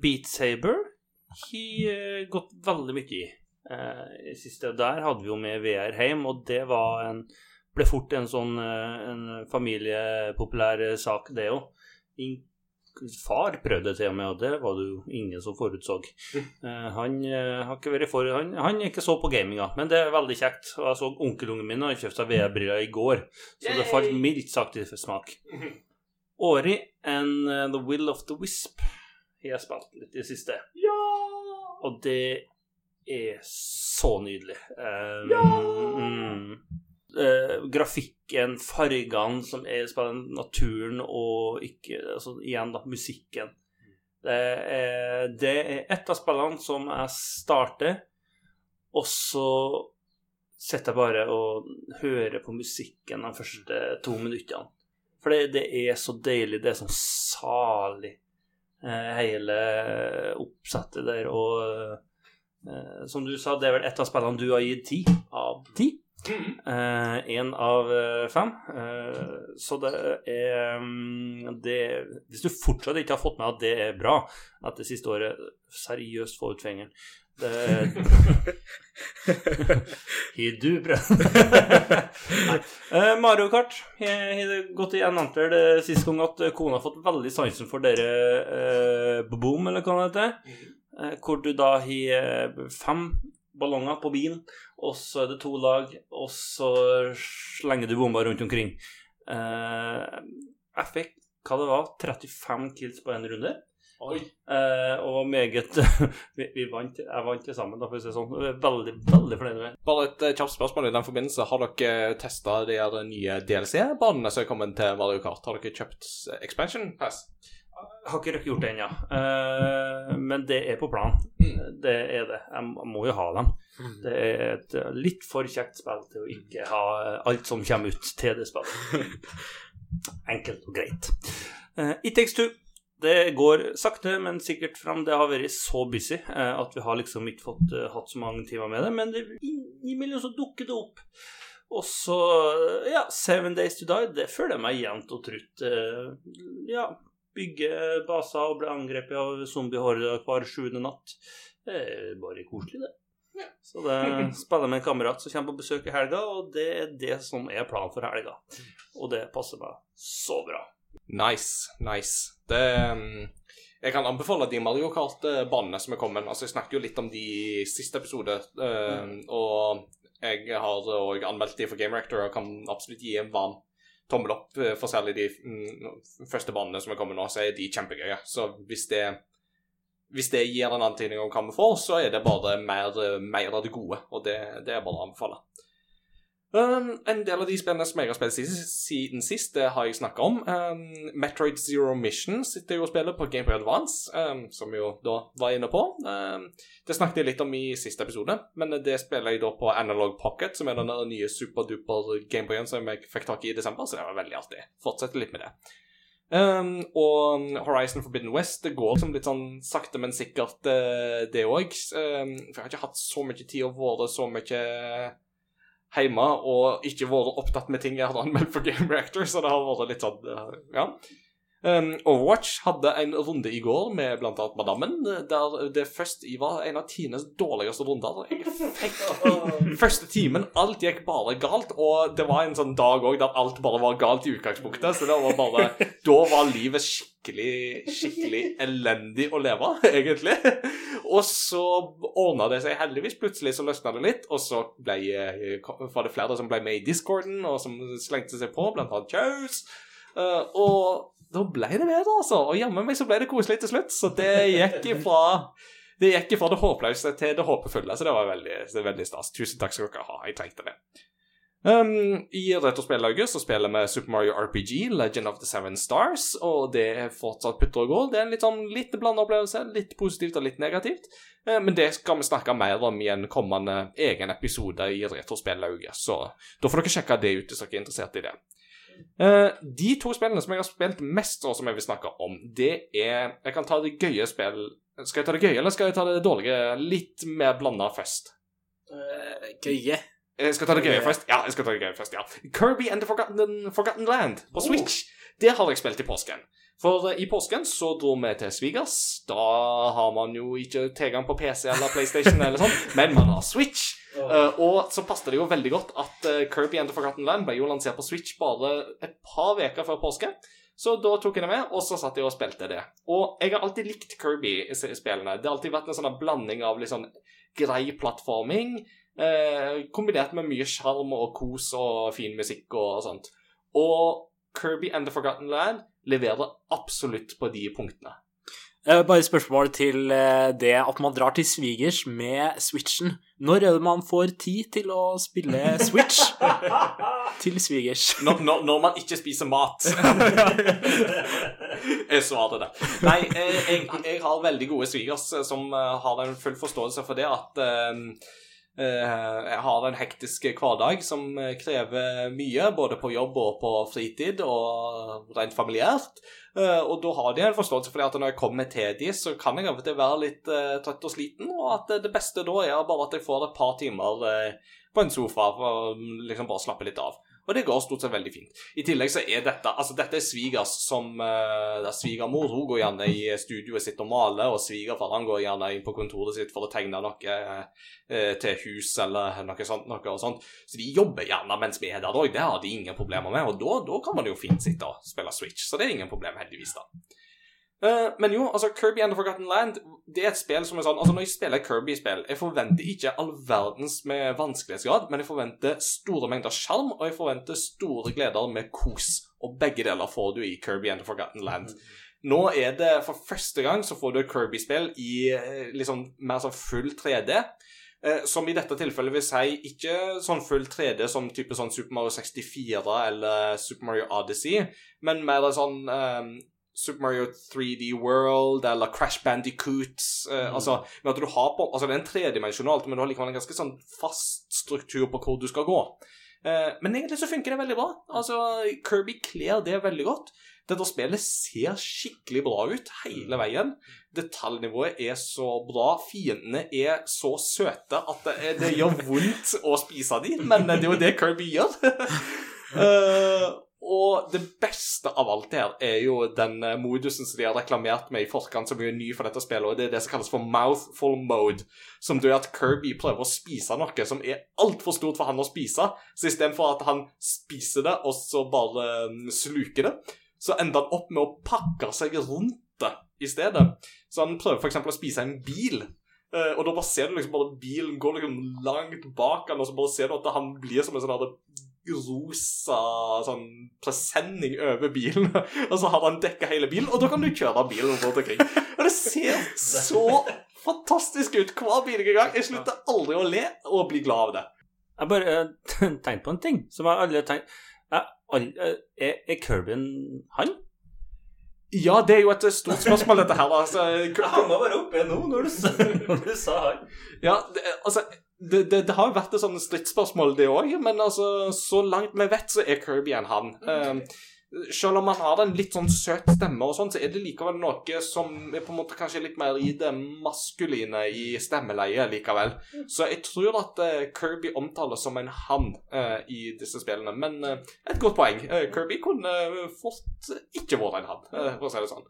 Beat Saber har eh, gått veldig mye i. Eh, siste der hadde vi jo med VR hjem, og det var en ble fort en sånn eh, en familiepopulær eh, sak, det òg. Far prøvde til og med, og det var det jo ingen som forutså. Eh, han eh, har ikke vært for han, han ikke så på gaminga, men det er veldig kjekt. Og jeg så onkelungen min og kjøpte seg VR-briller i går, så det falt mildt sagt i smak. Ori and eh, The Will of the Wisp jeg har spilt litt i det siste. Ja! Og det er så nydelig. Ja! mm, eh, grafikken, fargene som er spillet, naturen og ikke altså, Igjen, da, musikken. Det er, det er et av spillene som jeg starter, og så sitter jeg bare og hører på musikken de første to minuttene. For det, det er så deilig. Det er sånn salig, eh, hele oppsettet der. Og eh, som du sa, det er vel et av spillene du har gitt ti av ti. Én av eh, fem. Eh, så det er mm, det, Hvis du fortsatt ikke har fått med at det er bra at det siste året seriøst få ut fingeren det (laughs) Har du prøvd? (laughs) Eh, Mario Kart har gått i en antall det siste gang at kona har fått veldig sansen for dere eh, boom, eller hva det heter. Eh, hvor du da har eh, fem ballonger på bilen, og så er det to lag, og så slenger du bomber rundt omkring. Eh, jeg fikk hva det var, 35 kills på én runde. Eh, og meget (laughs) vi, vi vant, Jeg vant til sammen, da, for å si det sånn. Veldig, veldig fornøyd med. Bare et uh, kjapt spørsmål i den forbindelse. Har dere testa de nye DLC-banene som er kommet til Mario Kart? Har dere kjøpt eh, expansion pass? Har ikke røkt gjort det ennå, eh, men det er på planen. Det er det. Jeg må- jo ha dem. Det er et eh, litt for kjekt spill til å ikke ha eh, alt som kommer ut til det spillet. (laughs) Enkelt og greit. It Takes Two. Det går sakte, men sikkert fram. Det har vært så busy at vi har liksom ikke fått hatt så mange timer med det. Men innimellom så dukker det opp. Og så, ja, Seven Days to Die, det føler jeg meg jevnt og trutt. Ja, bygge baser og bli angrepet av zombiehorder hver sjuende natt. Det er bare koselig, det. Så det spiller med en kamerat som kommer på besøk i helga, og det er det som er planen for helga. Og det passer meg så bra. Nice, nice. Det mm, Jeg kan anbefale de Mario Kart-banene som er kommet. Altså, Jeg snakket jo litt om de i siste episode, eh, og jeg har òg anmeldt de for Game Rector og kan absolutt gi en varm tommel opp eh, for særlig de mm, første banene som er kommet nå, så er de kjempegøye. Så hvis det hvis det gir en antydning om hva vi får, så er det bare mer, mer av det gode, og det, det er bare å anbefale. Um, en del av de spillene som jeg har spilt siden, sist, det har jeg snakka om. Um, Metroid Zero Mission sitter jeg og spiller på Game Boy Advance, um, som vi jo da var inne på. Um, det snakket jeg litt om i siste episode, men det spiller jeg da på Analog Pocket, som er den nye superduper Gameboyen som jeg fikk tak i i desember, så det var veldig artig. Fortsette litt med det. Um, og Horizon Forbidden West det går som litt sånn sakte, men sikkert, uh, det òg. Um, for jeg har ikke hatt så mye tid og vært så mye hjemme og ikke vært opptatt med ting jeg hadde anmeldt for Game Reactor, så det har vært litt sånn eh, Ja. Um, Overwatch hadde en runde i går med annet Madammen, der det først var en av Tines dårligste runder. Jeg fikk (laughs) første timen, alt gikk bare galt, og det var en sånn dag òg der alt bare var galt i utgangspunktet, så det var bare (laughs) Da var livet skikkelig, skikkelig elendig å leve, (laughs) egentlig. Og så ordna det seg heldigvis. Plutselig så løsna det litt, og så ble, eh, var det flere som ble med i discorden, og som slengte seg på, blant annet Kjaus. Uh, og da ble det bedre, altså. Og jammen meg så ble det koselig til slutt. Så det gikk ifra det gikk ifra det håpløse til det håpefulle, så det var veldig, veldig stas. Tusen takk skal dere ha. Jeg trengte det. Um, I Retrospellauget så spiller vi Super Mario RPG, Legend of the Seven Stars, og det er fortsatt putter og går. Det er en litt sånn litt blanda opplevelse, litt positivt og litt negativt. Uh, Men det skal vi snakke mer om i en kommende egen episode i Retrospellauget, så da får dere sjekke det ut hvis dere er interessert i det. Eh, de to spillene som jeg har spilt mest, og som jeg vil snakke om, det er Jeg kan ta det gøye spill Skal jeg ta det gøye, eller skal jeg ta det dårlige? Litt mer blanda først. Uh, Gøye. Jeg skal ta det gøye først. Ja, jeg skal ta det gøye først, ja. Kirby and the Forgotten, Forgotten Land på Switch. Det har jeg spilt i påsken. For eh, i påsken så dro vi til svigers. Da har man jo ikke tilgang på PC eller PlayStation, eller sånn, (laughs) men man har Switch. Uh, og så passet det jo veldig godt at uh, Kirby and the Forgotten Land ble jo lansert på Switch bare et par uker før påske. Så da tok jeg det med, og så satt jeg og spilte det. Og jeg har alltid likt Kirby-spillene. Det har alltid vært en sånn blanding av litt sånn grei plattforming, uh, kombinert med mye sjarm og kos og fin musikk og sånt. Og Kirby and the Forgotten Land leverer absolutt på de punktene. Eh, Bare spørsmål til eh, det at man drar til svigers med Switchen. Når er det man får tid til å spille Switch (laughs) til svigers? Når, når, når man ikke spiser mat. Jeg (laughs) svaret det. Nei, eh, jeg, jeg har veldig gode svigers som har en full forståelse for det at jeg har en hektisk hverdag som eh, krever mye, både på jobb og på fritid, og rent familiært. Eh, og da har de en forståelse for at når jeg kommer til de, så kan jeg av og til være litt eh, trøtt og sliten, og at eh, det beste da er bare at jeg får et par timer eh, på en sofa for å liksom bare slappe litt av. Og det går stort sett veldig fint. I tillegg så er dette altså dette er svigers som uh, Svigermor hun går gjerne i studioet sitt og maler, og svigerfar han går gjerne inn på kontoret sitt for å tegne noe uh, til hus eller noe sånt. Noe sånt. Så de jobber gjerne mens vi er der òg. Det har de ingen problemer med. Og da kan man jo fint sitte og spille Switch. Så det er ingen problem, heldigvis, da. Eh, men jo, altså Kirby and the Forgotten Land Det er et spill som er sånn Altså Når jeg spiller Kirby-spill, jeg forventer ikke all verdens med vanskelighetsgrad, men jeg forventer store mengder sjarm, og jeg forventer store gleder med kos. Og begge deler får du i Kirby and the Forgotten Land. Nå er det for første gang så får du et Kirby-spill i liksom mer sånn full 3D. Eh, som i dette tilfellet vil si ikke sånn full 3D som type sånn Super Mario 64 eller Super Mario Odyssey, men mer sånn eh, Super Mario 3D World eller Crash Bandicoot. Eh, altså, med at du har på, altså Det er en tredimensjonalt, men du har likevel en ganske sånn fast struktur på hvor du skal gå. Eh, men egentlig så funker det veldig bra. Altså, Kirby kler det veldig godt. Dette spillet ser skikkelig bra ut hele veien. Detaljnivået er så bra. Fiendene er så søte at det, det gjør vondt å spise dem, men det er jo det Kirby gjør. (laughs) Eh, og det beste av alt her er jo den eh, modusen som de har reklamert med i forkant, som er ny for dette spillet, og det er det som kalles for mouthful mode. Som gjør at Kirby prøver å spise noe som er altfor stort for han å spise. Så istedenfor at han spiser det, og så bare mm, sluker det, så ender han opp med å pakke seg rundt det i stedet. Så han prøver f.eks. å spise en bil. Eh, og da bare ser du liksom bare bilen går liksom langt bak han, og så bare ser du at han blir som en sånn rosa sånn presenning over bilen. (laughs) Og så har han dekka hele bilen, og da kan du kjøre bilen rundt omkring. Og det ser så fantastisk ut hver i gang. Jeg slutter aldri å le og bli glad av det. Jeg bare eh, (laughs) tenkte på en ting som jeg aldri har tenkt jeg, eh, Er, er Kirby han? Ja, det er jo et stort spørsmål, dette her. Altså, Han var bare oppe nå når du, når du sa han. Ja, det, altså det, det, det har jo vært et sånt stridsspørsmål, det òg, men altså, så langt vi vet, så er Kirby en han. Um, selv om han har en litt sånn søt stemme, og sånn, så er det likevel noe som er på en måte kanskje litt mer i det maskuline i stemmeleiet likevel. Så jeg tror at uh, Kirby omtales som en han uh, i disse spillene. Men uh, et godt poeng. Kirby kunne fort ikke vært en han, for å si det sånn.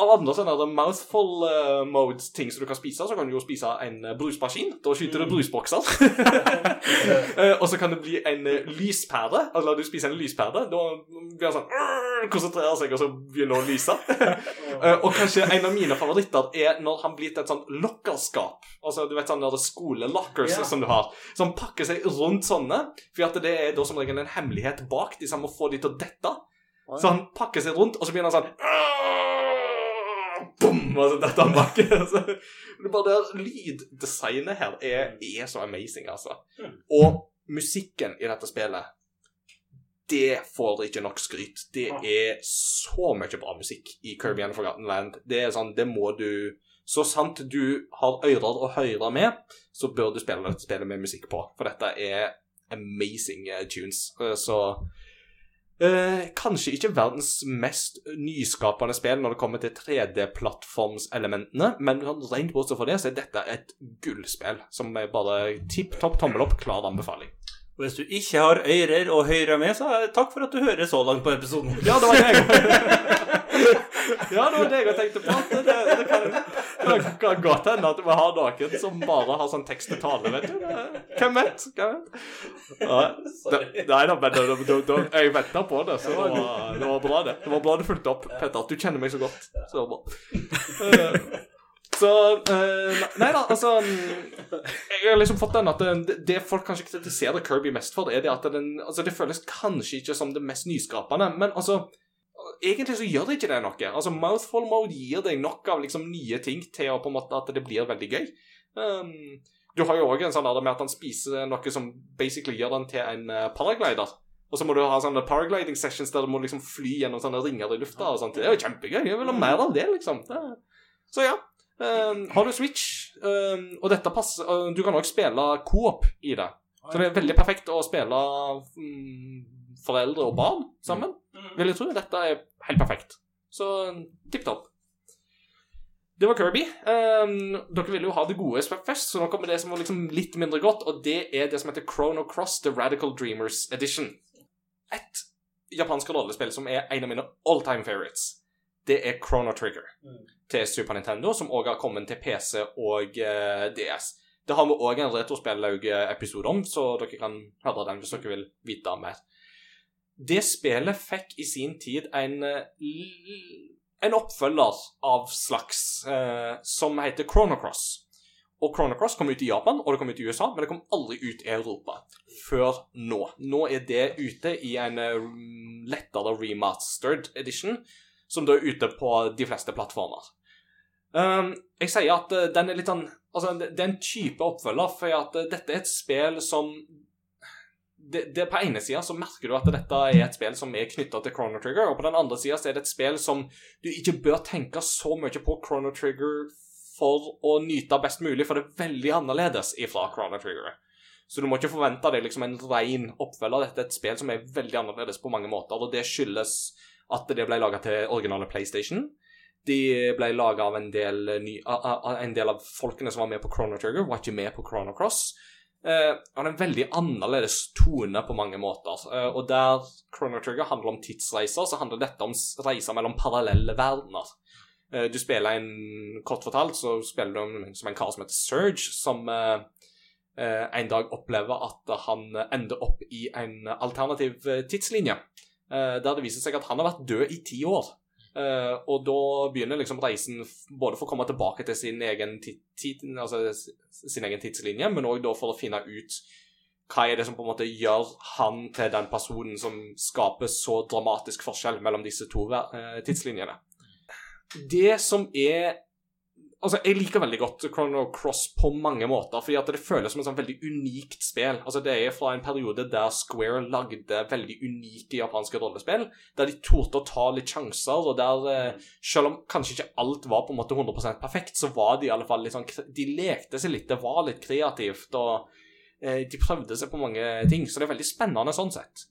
Av andre sånne der mouthful uh, modes-ting som du kan spise, så kan du jo spise en uh, brusmaskin. Da skyter du brusbokser. uh, (laughs) og så kan det bli en uh, lyspære. Altså du spiser en lyspære, da blir han sånn konsentrerer seg, og så begynner han å lyse. (laughs) Eh, og kanskje en av mine favoritter er når han blir til et sånt lokkerskap. Altså du vet sånne skolelockers yeah. som du har. Som pakker seg rundt sånne. For at det er da som regel en hemmelighet bak de som må få de til å dette. Så han pakker seg rundt, og så begynner han sånn Boom! Og så detter han bak. (laughs) Så det bare Lyddesignet her er, er så amazing, altså. Og musikken i dette spillet det får ikke nok skryt. Det er så mye bra musikk i Kirby and Forgotten Land. Det er sånn, det må du Så sant du har ører å høre med, så bør du spille dette spillet med musikk på. For dette er amazing eh, tunes. Eh, Så eh, kanskje ikke verdens mest nyskapende spill når det kommer til 3D-plattformselementene, men sånn rent bortsett fra det, så er dette et gullspill som er bare tipp topp tommel opp, klar anbefaling. Og Hvis du ikke har ører og høyre med, så er- takk for at du hører så langt på episoden. Ja, det var jeg (laughs) (laughs) Ja, det var det jeg tenkte på. Det, Det, det, kan, det kan godt hende at vi har noen som bare har sånn tekst til tale, vet du. Hvem vet? Hvem vet? Ja, det, nei da, men da, da, da, jeg venta på det, så det var, det var bra, det. Det var bra du fulgte opp, Petter. Du kjenner meg så godt. Så det var bra. Eh, Så uh, Nei da, altså Jeg har liksom fått den at det, det folk kanskje kritiserer Kirby mest for, er det at den Altså, det føles kanskje ikke som det mest nyskapende, men altså Egentlig så gjør det ikke det noe. Altså, Mouthful mode gir deg nok av liksom nye ting til å på en måte at det blir veldig gøy. Um, du har jo òg en sånn der med at han spiser noe som basically gjør den til en uh, paraglider. Og så må du ha sånne paragliding sessions der du må liksom fly gjennom sånne ringer i lufta. og sånt. Det er jo kjempegøy. Jeg vil ha mer av det, liksom. Det. Så ja. Um, har du Switch, um, og dette passer uh, Du kan òg spille coop i det. Så det er veldig perfekt å spille mm, foreldre og barn sammen. Vil jeg tro. Dette er helt perfekt. Så tipp topp. Det var Kirby. Um, dere ville jo ha det gode først, så nå kommer det som var liksom litt mindre godt, og det er det som heter Chrono Cross The Radical Dreamers Edition. Et japansk rollespill som er en av mine all time favorites. Det er Chrono Trigger til Super Nintendo, som òg har kommet til PC og uh, DS. Det har vi òg en Retrospillaug-episode om, så dere kan høre den hvis dere vil vite mer. Det spillet fikk i sin tid en, eh, en oppfølger av slags eh, som heter Chrono Cross. Og Chrono Cross kom ut i Japan, og det kom ut i USA, men det kom aldri ut i Europa før nå. Nå er det ute i en eh, lettere remastered edition, som da er ute på de fleste plattformer. Um, jeg sier at eh, den er litt sånn Altså, det, er en type oppfølger, for at dette er et spill som det, det På ene sida så merker du at dette er et spill som er knytta til Chrono Trigger, og på den andre sida er det et spill som du ikke bør tenke så mye på Chrono Trigger for å nyte best mulig, for det er veldig annerledes ifra Chrono Trigger. Så du må ikke forvente deg liksom en ren oppfølger. Dette er et spill som er veldig annerledes på mange måter, og det skyldes at det ble laga til originale PlayStation. De ble laga av en del, ny, a- a- en del av folkene som var med på Chrono Trigger, var ikke med på Chrono Cross. Eh, han er en veldig annerledes tone på mange måter. Uh, og der Chrono Trigger handler om tidsreiser, så handler dette om reiser mellom parallelle verdener. Uh, du spiller en Kort fortalt så spiller du om- som en kar som heter Surge, som en dag opplever at han ender opp i en alternativ tidslinje. der det viser seg at han har vært død i ti år. Eh, og da begynner liksom reisen både for å komme tilbake til sin egen, tid, altså, sin egen tidslinje, men òg for å finne ut hva er det som på en måte gjør han til den personen som skaper så dramatisk forskjell mellom disse to eh, tidslinjene. Det som er Altså, Jeg liker veldig godt Chrono Cross på mange måter, fordi at det føles som et sånn veldig unikt spill. Altså, Det er fra en periode der Square lagde veldig unike japanske rollespill, der de torde å ta litt sjanser, og der eh, selv om kanskje ikke alt var på en måte 100% perfekt, så var de i alle fall litt sånn De lekte seg litt, det var litt kreativt, og eh, de prøvde seg på mange ting, så det er veldig spennende sånn sett.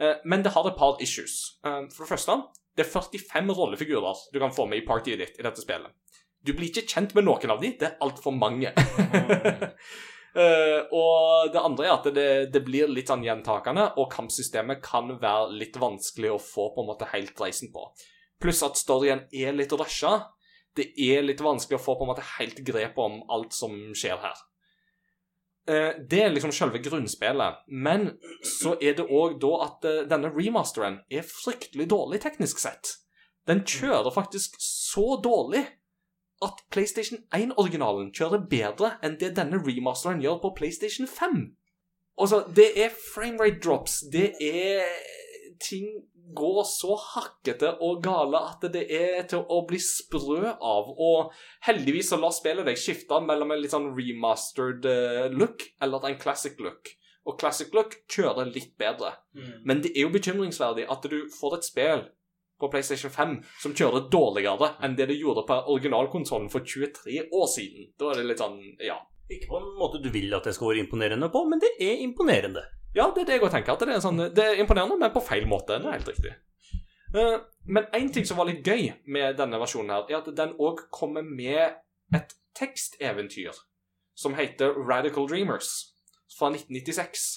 Eh, men det har et par issues. Eh, for det første, det er 45 rollefigurer du kan få med i partyet ditt i dette spillet. Du blir ikke kjent med noen av de, det er altfor mange. Uh, (laughs) (laughs) og det andre er at det, det blir litt sånn gjentakende, og kampsystemet kan være litt vanskelig å få på en måte helt reisen på. Pluss at storyen er litt rusha. Det er litt vanskelig å få på en måte helt grep om alt som skjer her. Uh, det er liksom selve grunnspillet. Men så er det òg da at uh, denne remasteren er fryktelig dårlig teknisk sett. Den kjører faktisk så dårlig at PlayStation 1-originalen kjører bedre enn det denne remasteren gjør på PlayStation 5. Altså, det er framerate drops. Det er Ting går så hakkete og gale at det er til å bli sprø av. Og heldigvis så lar spillet deg skifte mellom en litt sånn remastered eh, look eller en classic look. Og classic look kjører litt bedre. Men det er jo bekymringsverdig at du får et spill på PlayStation 5 som kjører dårligere enn det det gjorde på originalkonsollen for 23 år siden. Da er det litt sånn Ja. Ikke på en måte du vil at det skal være imponerende på, men det er imponerende. Ja, det er det jeg også tenker. At det, er sånn, det er imponerende, men på feil måte. Det er helt riktig. Eh, men én ting som var litt gøy med denne versjonen, her, er at den òg kommer med et teksteventyr som heter Radical Dreamers fra 1996.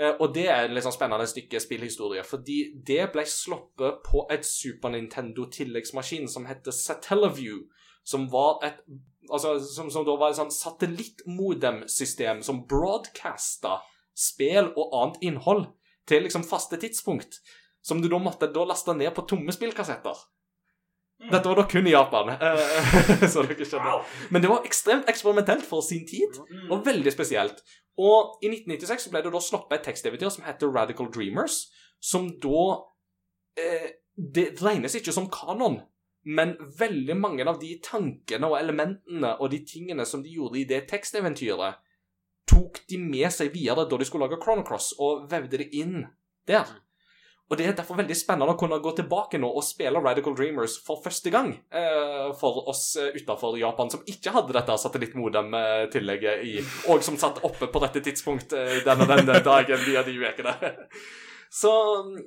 Eh, og det er et litt sånn spennende stykke spillhistorie, fordi det ble sluppet på et Super Nintendo-tilleggsmaskin som heter Satellaview, som var et Altså, som, som da var et sånn satellittmodemsystem som broadcasta spill og annet innhold til liksom faste tidspunkt, som du da måtte da laste ned på tomme spillkassetter. Dette var da kun i Japan, eh, (laughs) så dere skjønner. Men det var ekstremt eksperimentelt for sin tid, og veldig spesielt. Og i 1996 så ble det da sluppet et teksteventyr som heter Radical Dreamers, som da eh, Det regnes ikke som kanon, men veldig mange av de tankene og elementene og de tingene som de gjorde i det teksteventyret, tok de med seg videre da de skulle lage Chrono Cross, og vevde det inn der. Og det er derfor veldig spennende å kunne gå tilbake nå og spille Radical Dreamers for første gang eh, for oss utafor utenfor Japan som ikke hadde dette satellittmodem-tillegget i, og som satt oppe på dette tidspunkt eh, den og den dagen via de ukene. (laughs) Så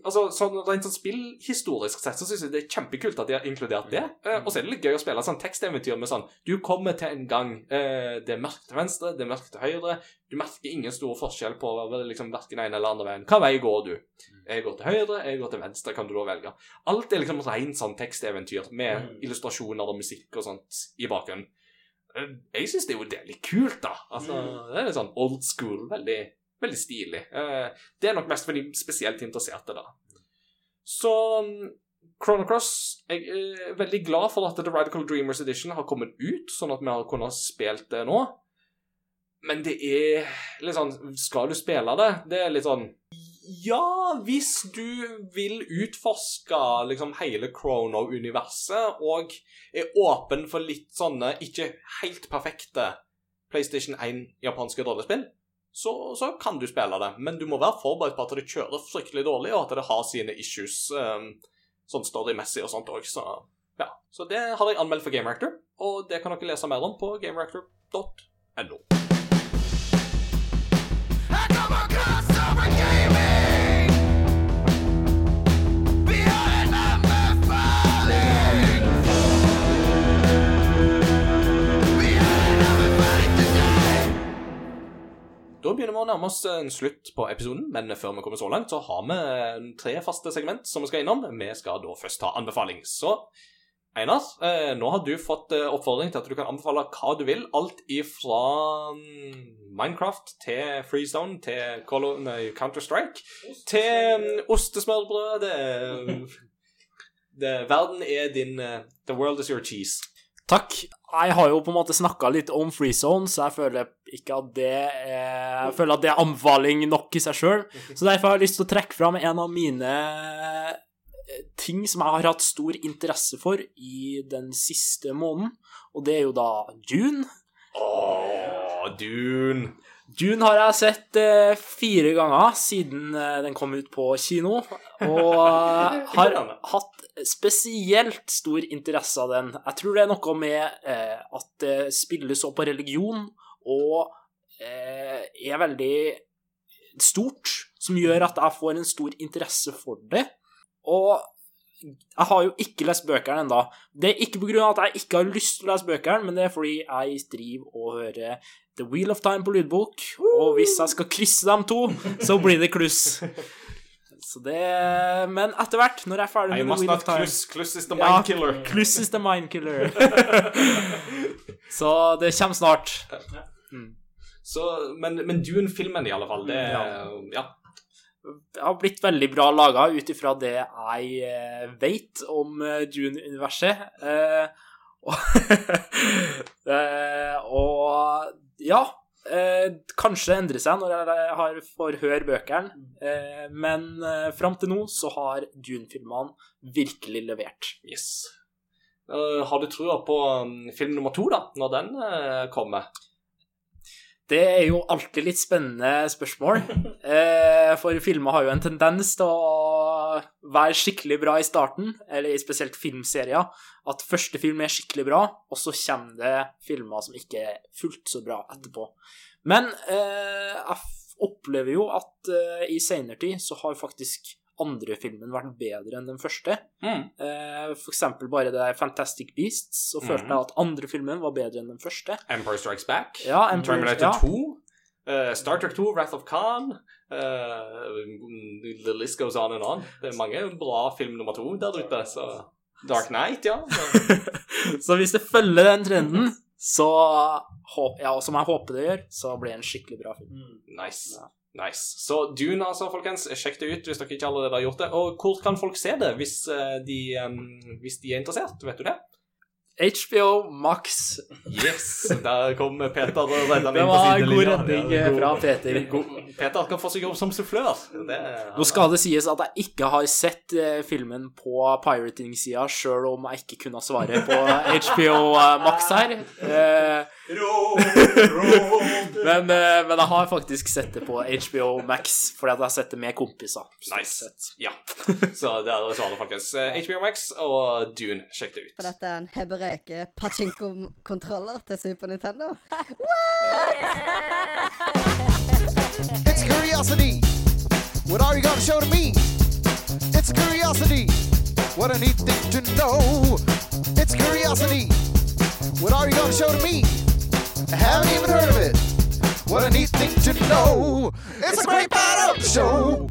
altså, sånn, rent sånn spillhistorisk sett så syns jeg det er kjempekult at de har inkludert det. Eh, og så er det litt gøy å spille sånn teksteventyr med sånn Du kommer til en gang. Eh, det er mørkt til venstre, det er mørkt til høyre. Du merker ingen stor forskjell på liksom, verken ene eller andre veien. Hva vei går du? Jeg går til høyre, jeg går til venstre, kan du da velge. Alt er liksom rent sånn teksteventyr med illustrasjoner og musikk og sånt i bakgrunnen. Eh, Jeg syns det er jo er kult, da. Altså, Det er litt sånn old school. Veldig, veldig stilig. Eh, Det er nok mest for de spesielt interesserte, da. Så mm, Chrono Cross Jeg er veldig glad for at The Radical Dreamers Edition har kommet ut, sånn at vi har kunnet spilt det nå. Men det er litt sånn Skal du spille det? Det er litt sånn Ja, hvis du vil utforske liksom hele Chrono-universet og er åpen for litt sånne ikke helt perfekte PlayStation 1 japanske rollespill, så, så kan du spille det. Men du må være forberedt på at det kjører fryktelig dårlig, og at det har sine issues um, sånn storymessig og sånt òg. Så, ja. så det har jeg anmeldt for Game Reactor, og det kan dere lese mer om på gamereactor.no. Da begynner vi å nærme oss en slutt på episoden, men før vi kommer så langt, så har vi tre faste segment som vi skal innom. Vi skal da først ta anbefaling. Så Einar, eh, nå har du fått eh, oppfordring til at du kan anbefale hva du vil. Alt ifra mm, Minecraft til Freezone til Counter-Strike til mm, ostesmørbrød. Det, (laughs) det, verden er din eh, The world is your cheese. Takk. Jeg har jo på en måte snakka litt om FreeZone, så jeg føler ikke at det er Jeg føler at det er anbefaling nok i seg sjøl. Så derfor har jeg lyst til å trekke fram en av mine eh, ting som jeg har hatt stor interesse for i den siste måneden, og det er jo da June. Åh, Dune. Dune har jeg sett eh, fire ganger siden eh, den kom ut på kino, og eh, (laughs) har hatt spesielt stor interesse av den. Jeg tror det er noe med eh, at det spilles opp på religion, og eh, er veldig stort, som gjør at jeg får en stor interesse for det. Og jeg har jo ikke lest bøkene ennå. Det er ikke pga. at jeg ikke har lyst til å lese bøkene, men det er fordi jeg driver og hører The Wheel of Time på lydbok, og hvis jeg skal krysse dem to, så blir det kluss. (laughs) Så det Men etter hvert, når jeg er ferdig I med The Wheel of Time kluss. Kluss is the Ja, mind killer. Kluss is the mind killer. (laughs) så det kommer snart. Så, men, men Dune-filmen, i alle fall, det Ja. Ja. Har blitt veldig bra laga ut ifra det jeg eh, vet om eh, Dune-universet. Eh, (laughs) og, ja Kanskje endrer seg når jeg får høre bøkene, men fram til nå så har Dune-filmene virkelig levert. Yes. Har du trua på um, film nummer to, da, når den kommer? Det er jo alltid litt spennende spørsmål, (laughs) eh, for filmer har jo en tendens til å være skikkelig bra i starten, eller i spesielt filmserier, at første film er skikkelig bra, og så kommer det filmer som ikke er fullt så bra etterpå. Men eh, jeg opplever jo at eh, i senere tid så har faktisk andre filmen vært bedre enn den første. Mm. Eh, for eksempel bare det der Fantastic Beasts, så følte jeg at andre filmen var bedre enn den første. Empire Strikes Back? Ja, Empire- Terminator ja. 2? uh, Star Trek 2, Wrath of Khan? uh, the list goes on and on. Det er mange bra film nummer to der ute, så Dark Knight, ja. (laughs) Så. Hvis det følger den trenden, så håp, Ja, som jeg håper det gjør, så blir det en skikkelig bra film. Nice. Nice. Så Dune, altså, folkens. Sjekk det ut hvis dere ikke allerede har gjort det. Og hvor kan folk se det hvis, eh, de, hvis de er interessert? Vet du det? HBO Max. Yes! Der kom Peter og redda meg Det inn på var god sidelinja. redning Ja, eh, god- fra Peter. Peter kan få seg jobb som sufflør. Det, Nå skal det sies at jeg ikke har sett eh, filmen på pirating-sida, sjøl om jeg ikke kunne svare på HBO eh, Max her. Eh, men, men jeg har faktisk sett det på HBO Max, fordi at jeg har sett det med kompiser. Nice. Ja. Så der er det, faktisk HBO Max og Dune. Sjekk det ut. For dette er en hebereke pachinko-kontroller til Super Nintendo. It's curiosity. What are you gonna show to me? It's curiosity. What a neat thing to know. It's curiosity. What are you gonna show to me? I haven't even heard of it. What a neat thing to know. It's a great part of the show.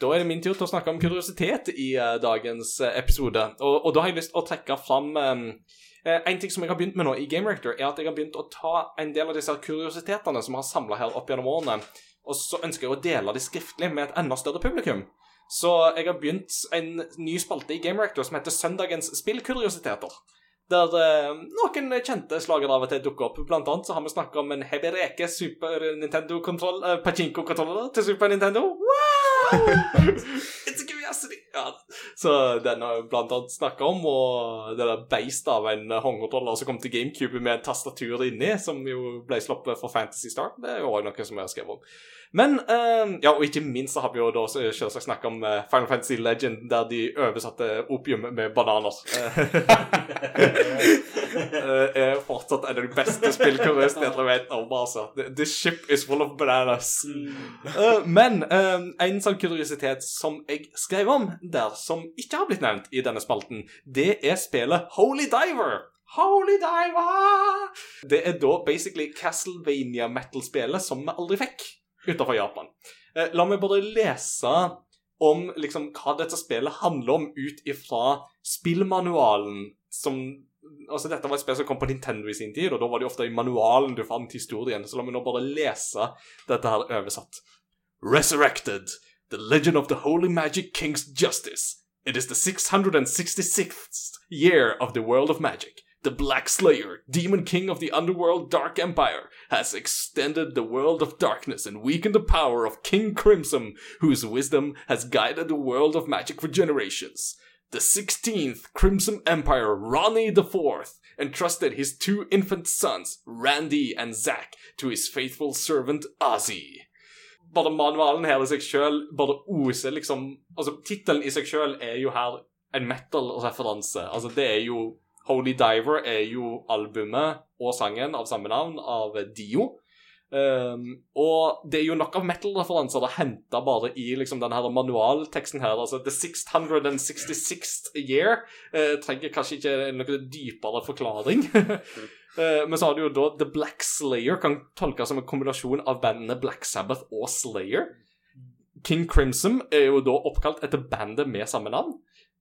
Da er det min tur til å snakke om kuriositet i uh, dagens eh, episode. Og, og da har jeg lyst til å trekke fram um, En ting som jeg har begynt med nå i Game Reactor, er at jeg har begynt å ta en del av disse kuriositetene som jeg har samla her opp gjennom årene, og så ønsker jeg å dele de skriftlig med et enda større publikum. Så jeg har begynt en ny spalte i Game Reactor som heter Søndagens spillkuriositeter. Der eh, noen kjente slagere av og til dukker opp. Blant annet så har vi snakket om en Hebereke Super Nintendo-kontroll, eh, Pachinko-kontroller til Super Nintendo. Wow! (laughs) It's curiosity! Ja. Så den har jeg blant annet snakket om, og det der beist av en håndkontroller som kom til GameCube med en tastatur inni, som jo ble sluppet for Fantasy Star, det er jo også noe som jeg har skrevet om. Men uh, Ja, og ikke minst så har vi jo da selvsagt snakket om eh, Final Fantasy Legend, der de oversatte opium med bananer. Eh, (laughs) er fortsatt en av de beste spillkuriositetene jeg vet om. altså. The, the ship is full of bananas. Uh, men uh, en sånn kuriositet som jeg skrev om der, som ikke har blitt nevnt i denne spalten, det er spillet Holy Diver. Holy Diver! Det er da basically Castlevania metal-spelet som vi aldri fikk utenfor Japan. Eh, la meg bare lese om liksom hva dette spillet handler om ut ifra spillmanualen som Altså, dette var et spill som kom på Nintendo i sin tid, og da var det ofte i manualen du fant historien. Så la meg nå bare lese dette her oversatt. Resurrected. The legend of the holy magic king's justice. It is the 666th year of the world of magic. The Black Slayer, demon king of the underworld Dark Empire, has extended the world of darkness and weakened the power of King Crimson, whose wisdom has guided the world of magic for generations. The 16th Crimson Empire, Ronnie IV, entrusted his two infant sons, Randy and Zack, to his faithful servant Ozzy. Bare manualen her i seg sjøl bare oser liksom Altså, tittelen i seg sjøl er jo her en metal-referanse. Altså, det er jo Holy Diver er jo albumet og sangen av samme navn av Dio. Um, og det er jo nok av metal-referanser å hente bare i liksom denne her manualteksten her. Altså The 666th year uh, trenger kanskje ikke noe dypere forklaring. (laughs) Eh, men så har du jo da The Black Slayer, kan tolkes som en kombinasjon av bandene Black Sabbath og Slayer. King Crimson er jo da oppkalt etter bandet med samme navn.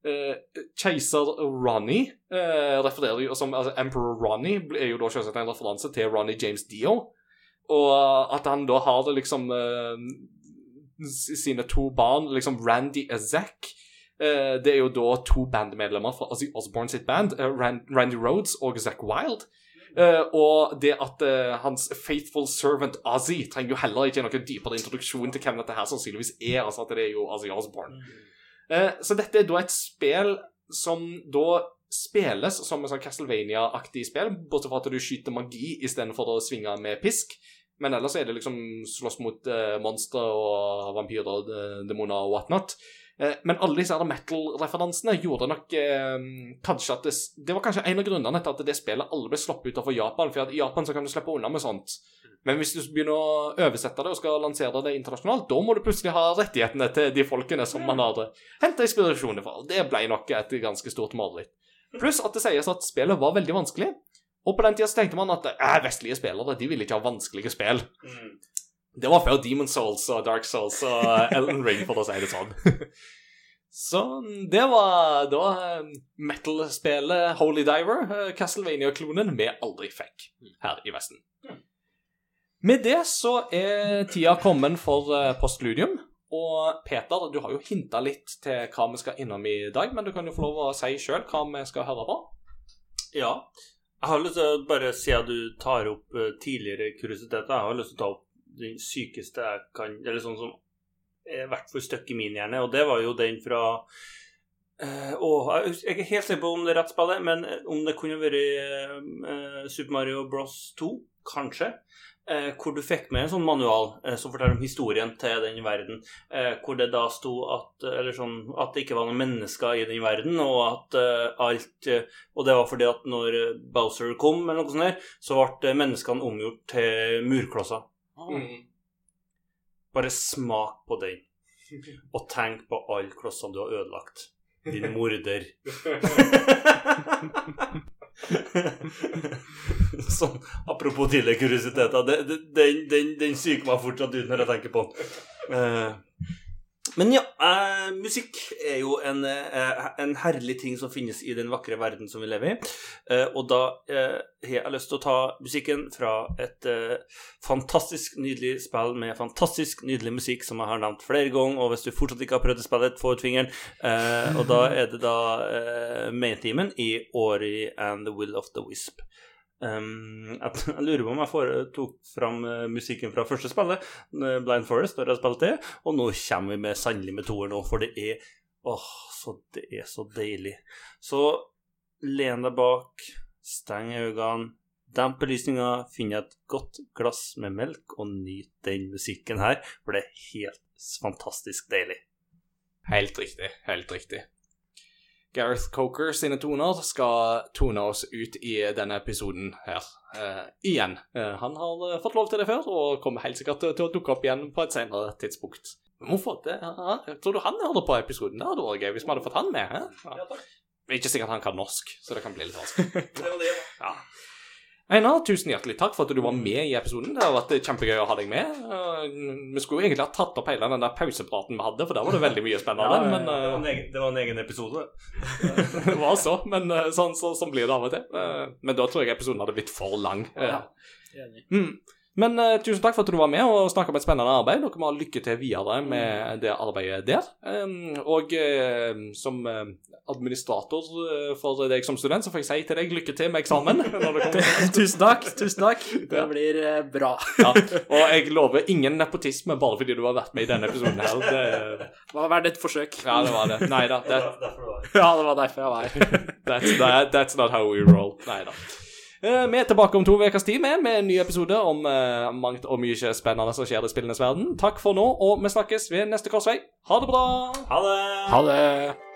Uh, Keiser Ronny uh, refererer jo som altså Emperor Ronny er jo da selvsagt en referanse til Ronny James Dio. Og at han da har det liksom sine to barn, liksom Randy og Zack. Det er jo da to bandmedlemmer fra Ozzy Osbourne sitt band, Ran Randy Rhodes og Zack Wild. Eh, og det at eh, hans faithful servant Ozzy trenger jo heller ikke noen dypere introduksjon til hvem dette her sannsynligvis er. altså at det er jo Ozzy Osbourne. Eh, så dette er da et spill som da spilles som en sånn Castlevania-aktig spill, bortsett fra at du skyter magi istedenfor å svinge med pisk. Men ellers er det liksom slåss mot uh, monstre og vampyrer, og demoner og whatnot. Eh, men alle disse metal-referansene gjorde nok eh, kanskje at det, det var kanskje en av grunnene til at det spillet aldri ble sluppet utenfor Japan. For i Japan så kan du slippe unna med sånt. Men hvis du begynner å oversette det og skal lansere det internasjonalt, da må du plutselig ha rettighetene til de folkene som man har henta inspirasjon fra. Det ble nok et ganske stort mareritt. Pluss at det sies at spillet var veldig vanskelig. Og på den tida tenkte man at eh, vestlige spillere de ville ikke ha vanskelige spill. Det var før Demon Souls og Dark Souls og Elden Ring, for å si det sånn. (laughs) Så det var da eh, metal-spelet Holy Diver, eh, Castlevania-klonen, vi aldri fikk her i Vesten. Med det så er tida kommet for eh, Postludium. Og Peter, du har jo hinta litt til hva vi skal innom i dag, men du kan jo få lov å si sjøl hva vi skal høre på. Ja. Jeg har lyst til å bare Siden du tar opp eh, tidligere kuriositeter, jeg har lyst til å ta opp den sykeste jeg kan Eller sånn som er hvert fall i min hjerne, og det var jo den fra Uh, åh, jeg er ikke helt sikker på om det er rett spillet, men eh, om det kunne vært uh, Super Mario Bros 2, kanskje. Uh, hvor du fikk med en sånn manual eh, som forteller om historien til den verden. Eh, hvor det da sto at, eller sånn, at det ikke var noen mennesker i den verden, og at eh, alt eh, Og det var fordi at når eh, Bowser kom, eller noe sånt, der, så ble eh, menneskene omgjort til murklosser. Bare smak på den, og tenk på alle klossene du har ødelagt. Din morder. (laughs) sånn, apropos tidligere kuriositeter. Den, den, den syker meg fortsatt ut når jeg tenker på den. Eh, men ja, eh, musikk er jo en, eh, en herlig ting som finnes i den vakre verden som vi lever i. Eh, og da eh, har jeg lyst til å ta musikken fra et eh, fantastisk nydelig spill med fantastisk nydelig musikk som jeg har nevnt flere ganger. Og hvis du fortsatt ikke har prøvd å spille det, få ut fingeren. Eh, og da er det da eh, main-teamen i Ori and the Will of the Wisp. Um, (laughs) jeg, lurer på om jeg får, tok fram eh, musikken fra første spillet, eh, Blind Forest, når jeg spilte det, og nå kommer vi med sannelig med toer nå, for det er Åh, så det er så deilig. Så len deg bak, steng øynene, demp belysninga, finn et godt glass med melk og nyt den musikken her, for det er helt fantastisk deilig. Helt riktig. Helt riktig. Gareth Coker sine toner skal tone oss ut i denne episoden her. Uh, igjen. Uh, han har eh, fått lov til det før, og kommer helt sikkert til, å dukke opp igjen på et senere tidspunkt. Hvorfor det? Ja, tror du han hører på episoden? Det hadde vært gøy hvis vi hadde fått han med. Hæ? Ja. takk. ikke sikkert han kan norsk, så det kan bli litt vanskelig. (laughs) Ja. Einar, tusen hjertelig takk for at du var med i episoden. Det har vært kjempegøy å ha deg med. Eh, Vi skulle jo egentlig ha tatt opp hele den der pausepraten vi hadde, for der var det veldig mye spennende. Ja, men eh, Det var en egen, det var en egen episode. (laughs) det var så, men eh, sånn, så, så blir det av og til. Eh, Men da tror jeg episoden hadde blitt for lang. Eh, Ja. Enig. Mm. Men uh, tusen takk for at du var med og snakka om et spennende arbeid. Dere må ha lykke til videre med det arbeidet der. Um, og uh, som eh, administrator for deg som student, så får jeg si til deg lykke til med eksamen. (laughs) når det. Tusen takk. Tusen takk. Det blir bra. Ja. Og jeg lover ingen nepotisme bare fordi du har vært med i denne episoden her. Det, Det var verdt et forsøk. ja, det var det. Nei da. Det, Derfor var det. Ja, det var derfor jeg var her. That's, that, that's not how we roll. Nei da. Eh, Vi er tilbake om to ukers tid med, med en ny episode om uh, mangt og mye spennende som skjer i spillenes verden. Takk for nå, og vi snakkes ved neste korsvei. Ha det bra! Ha det! Ha det.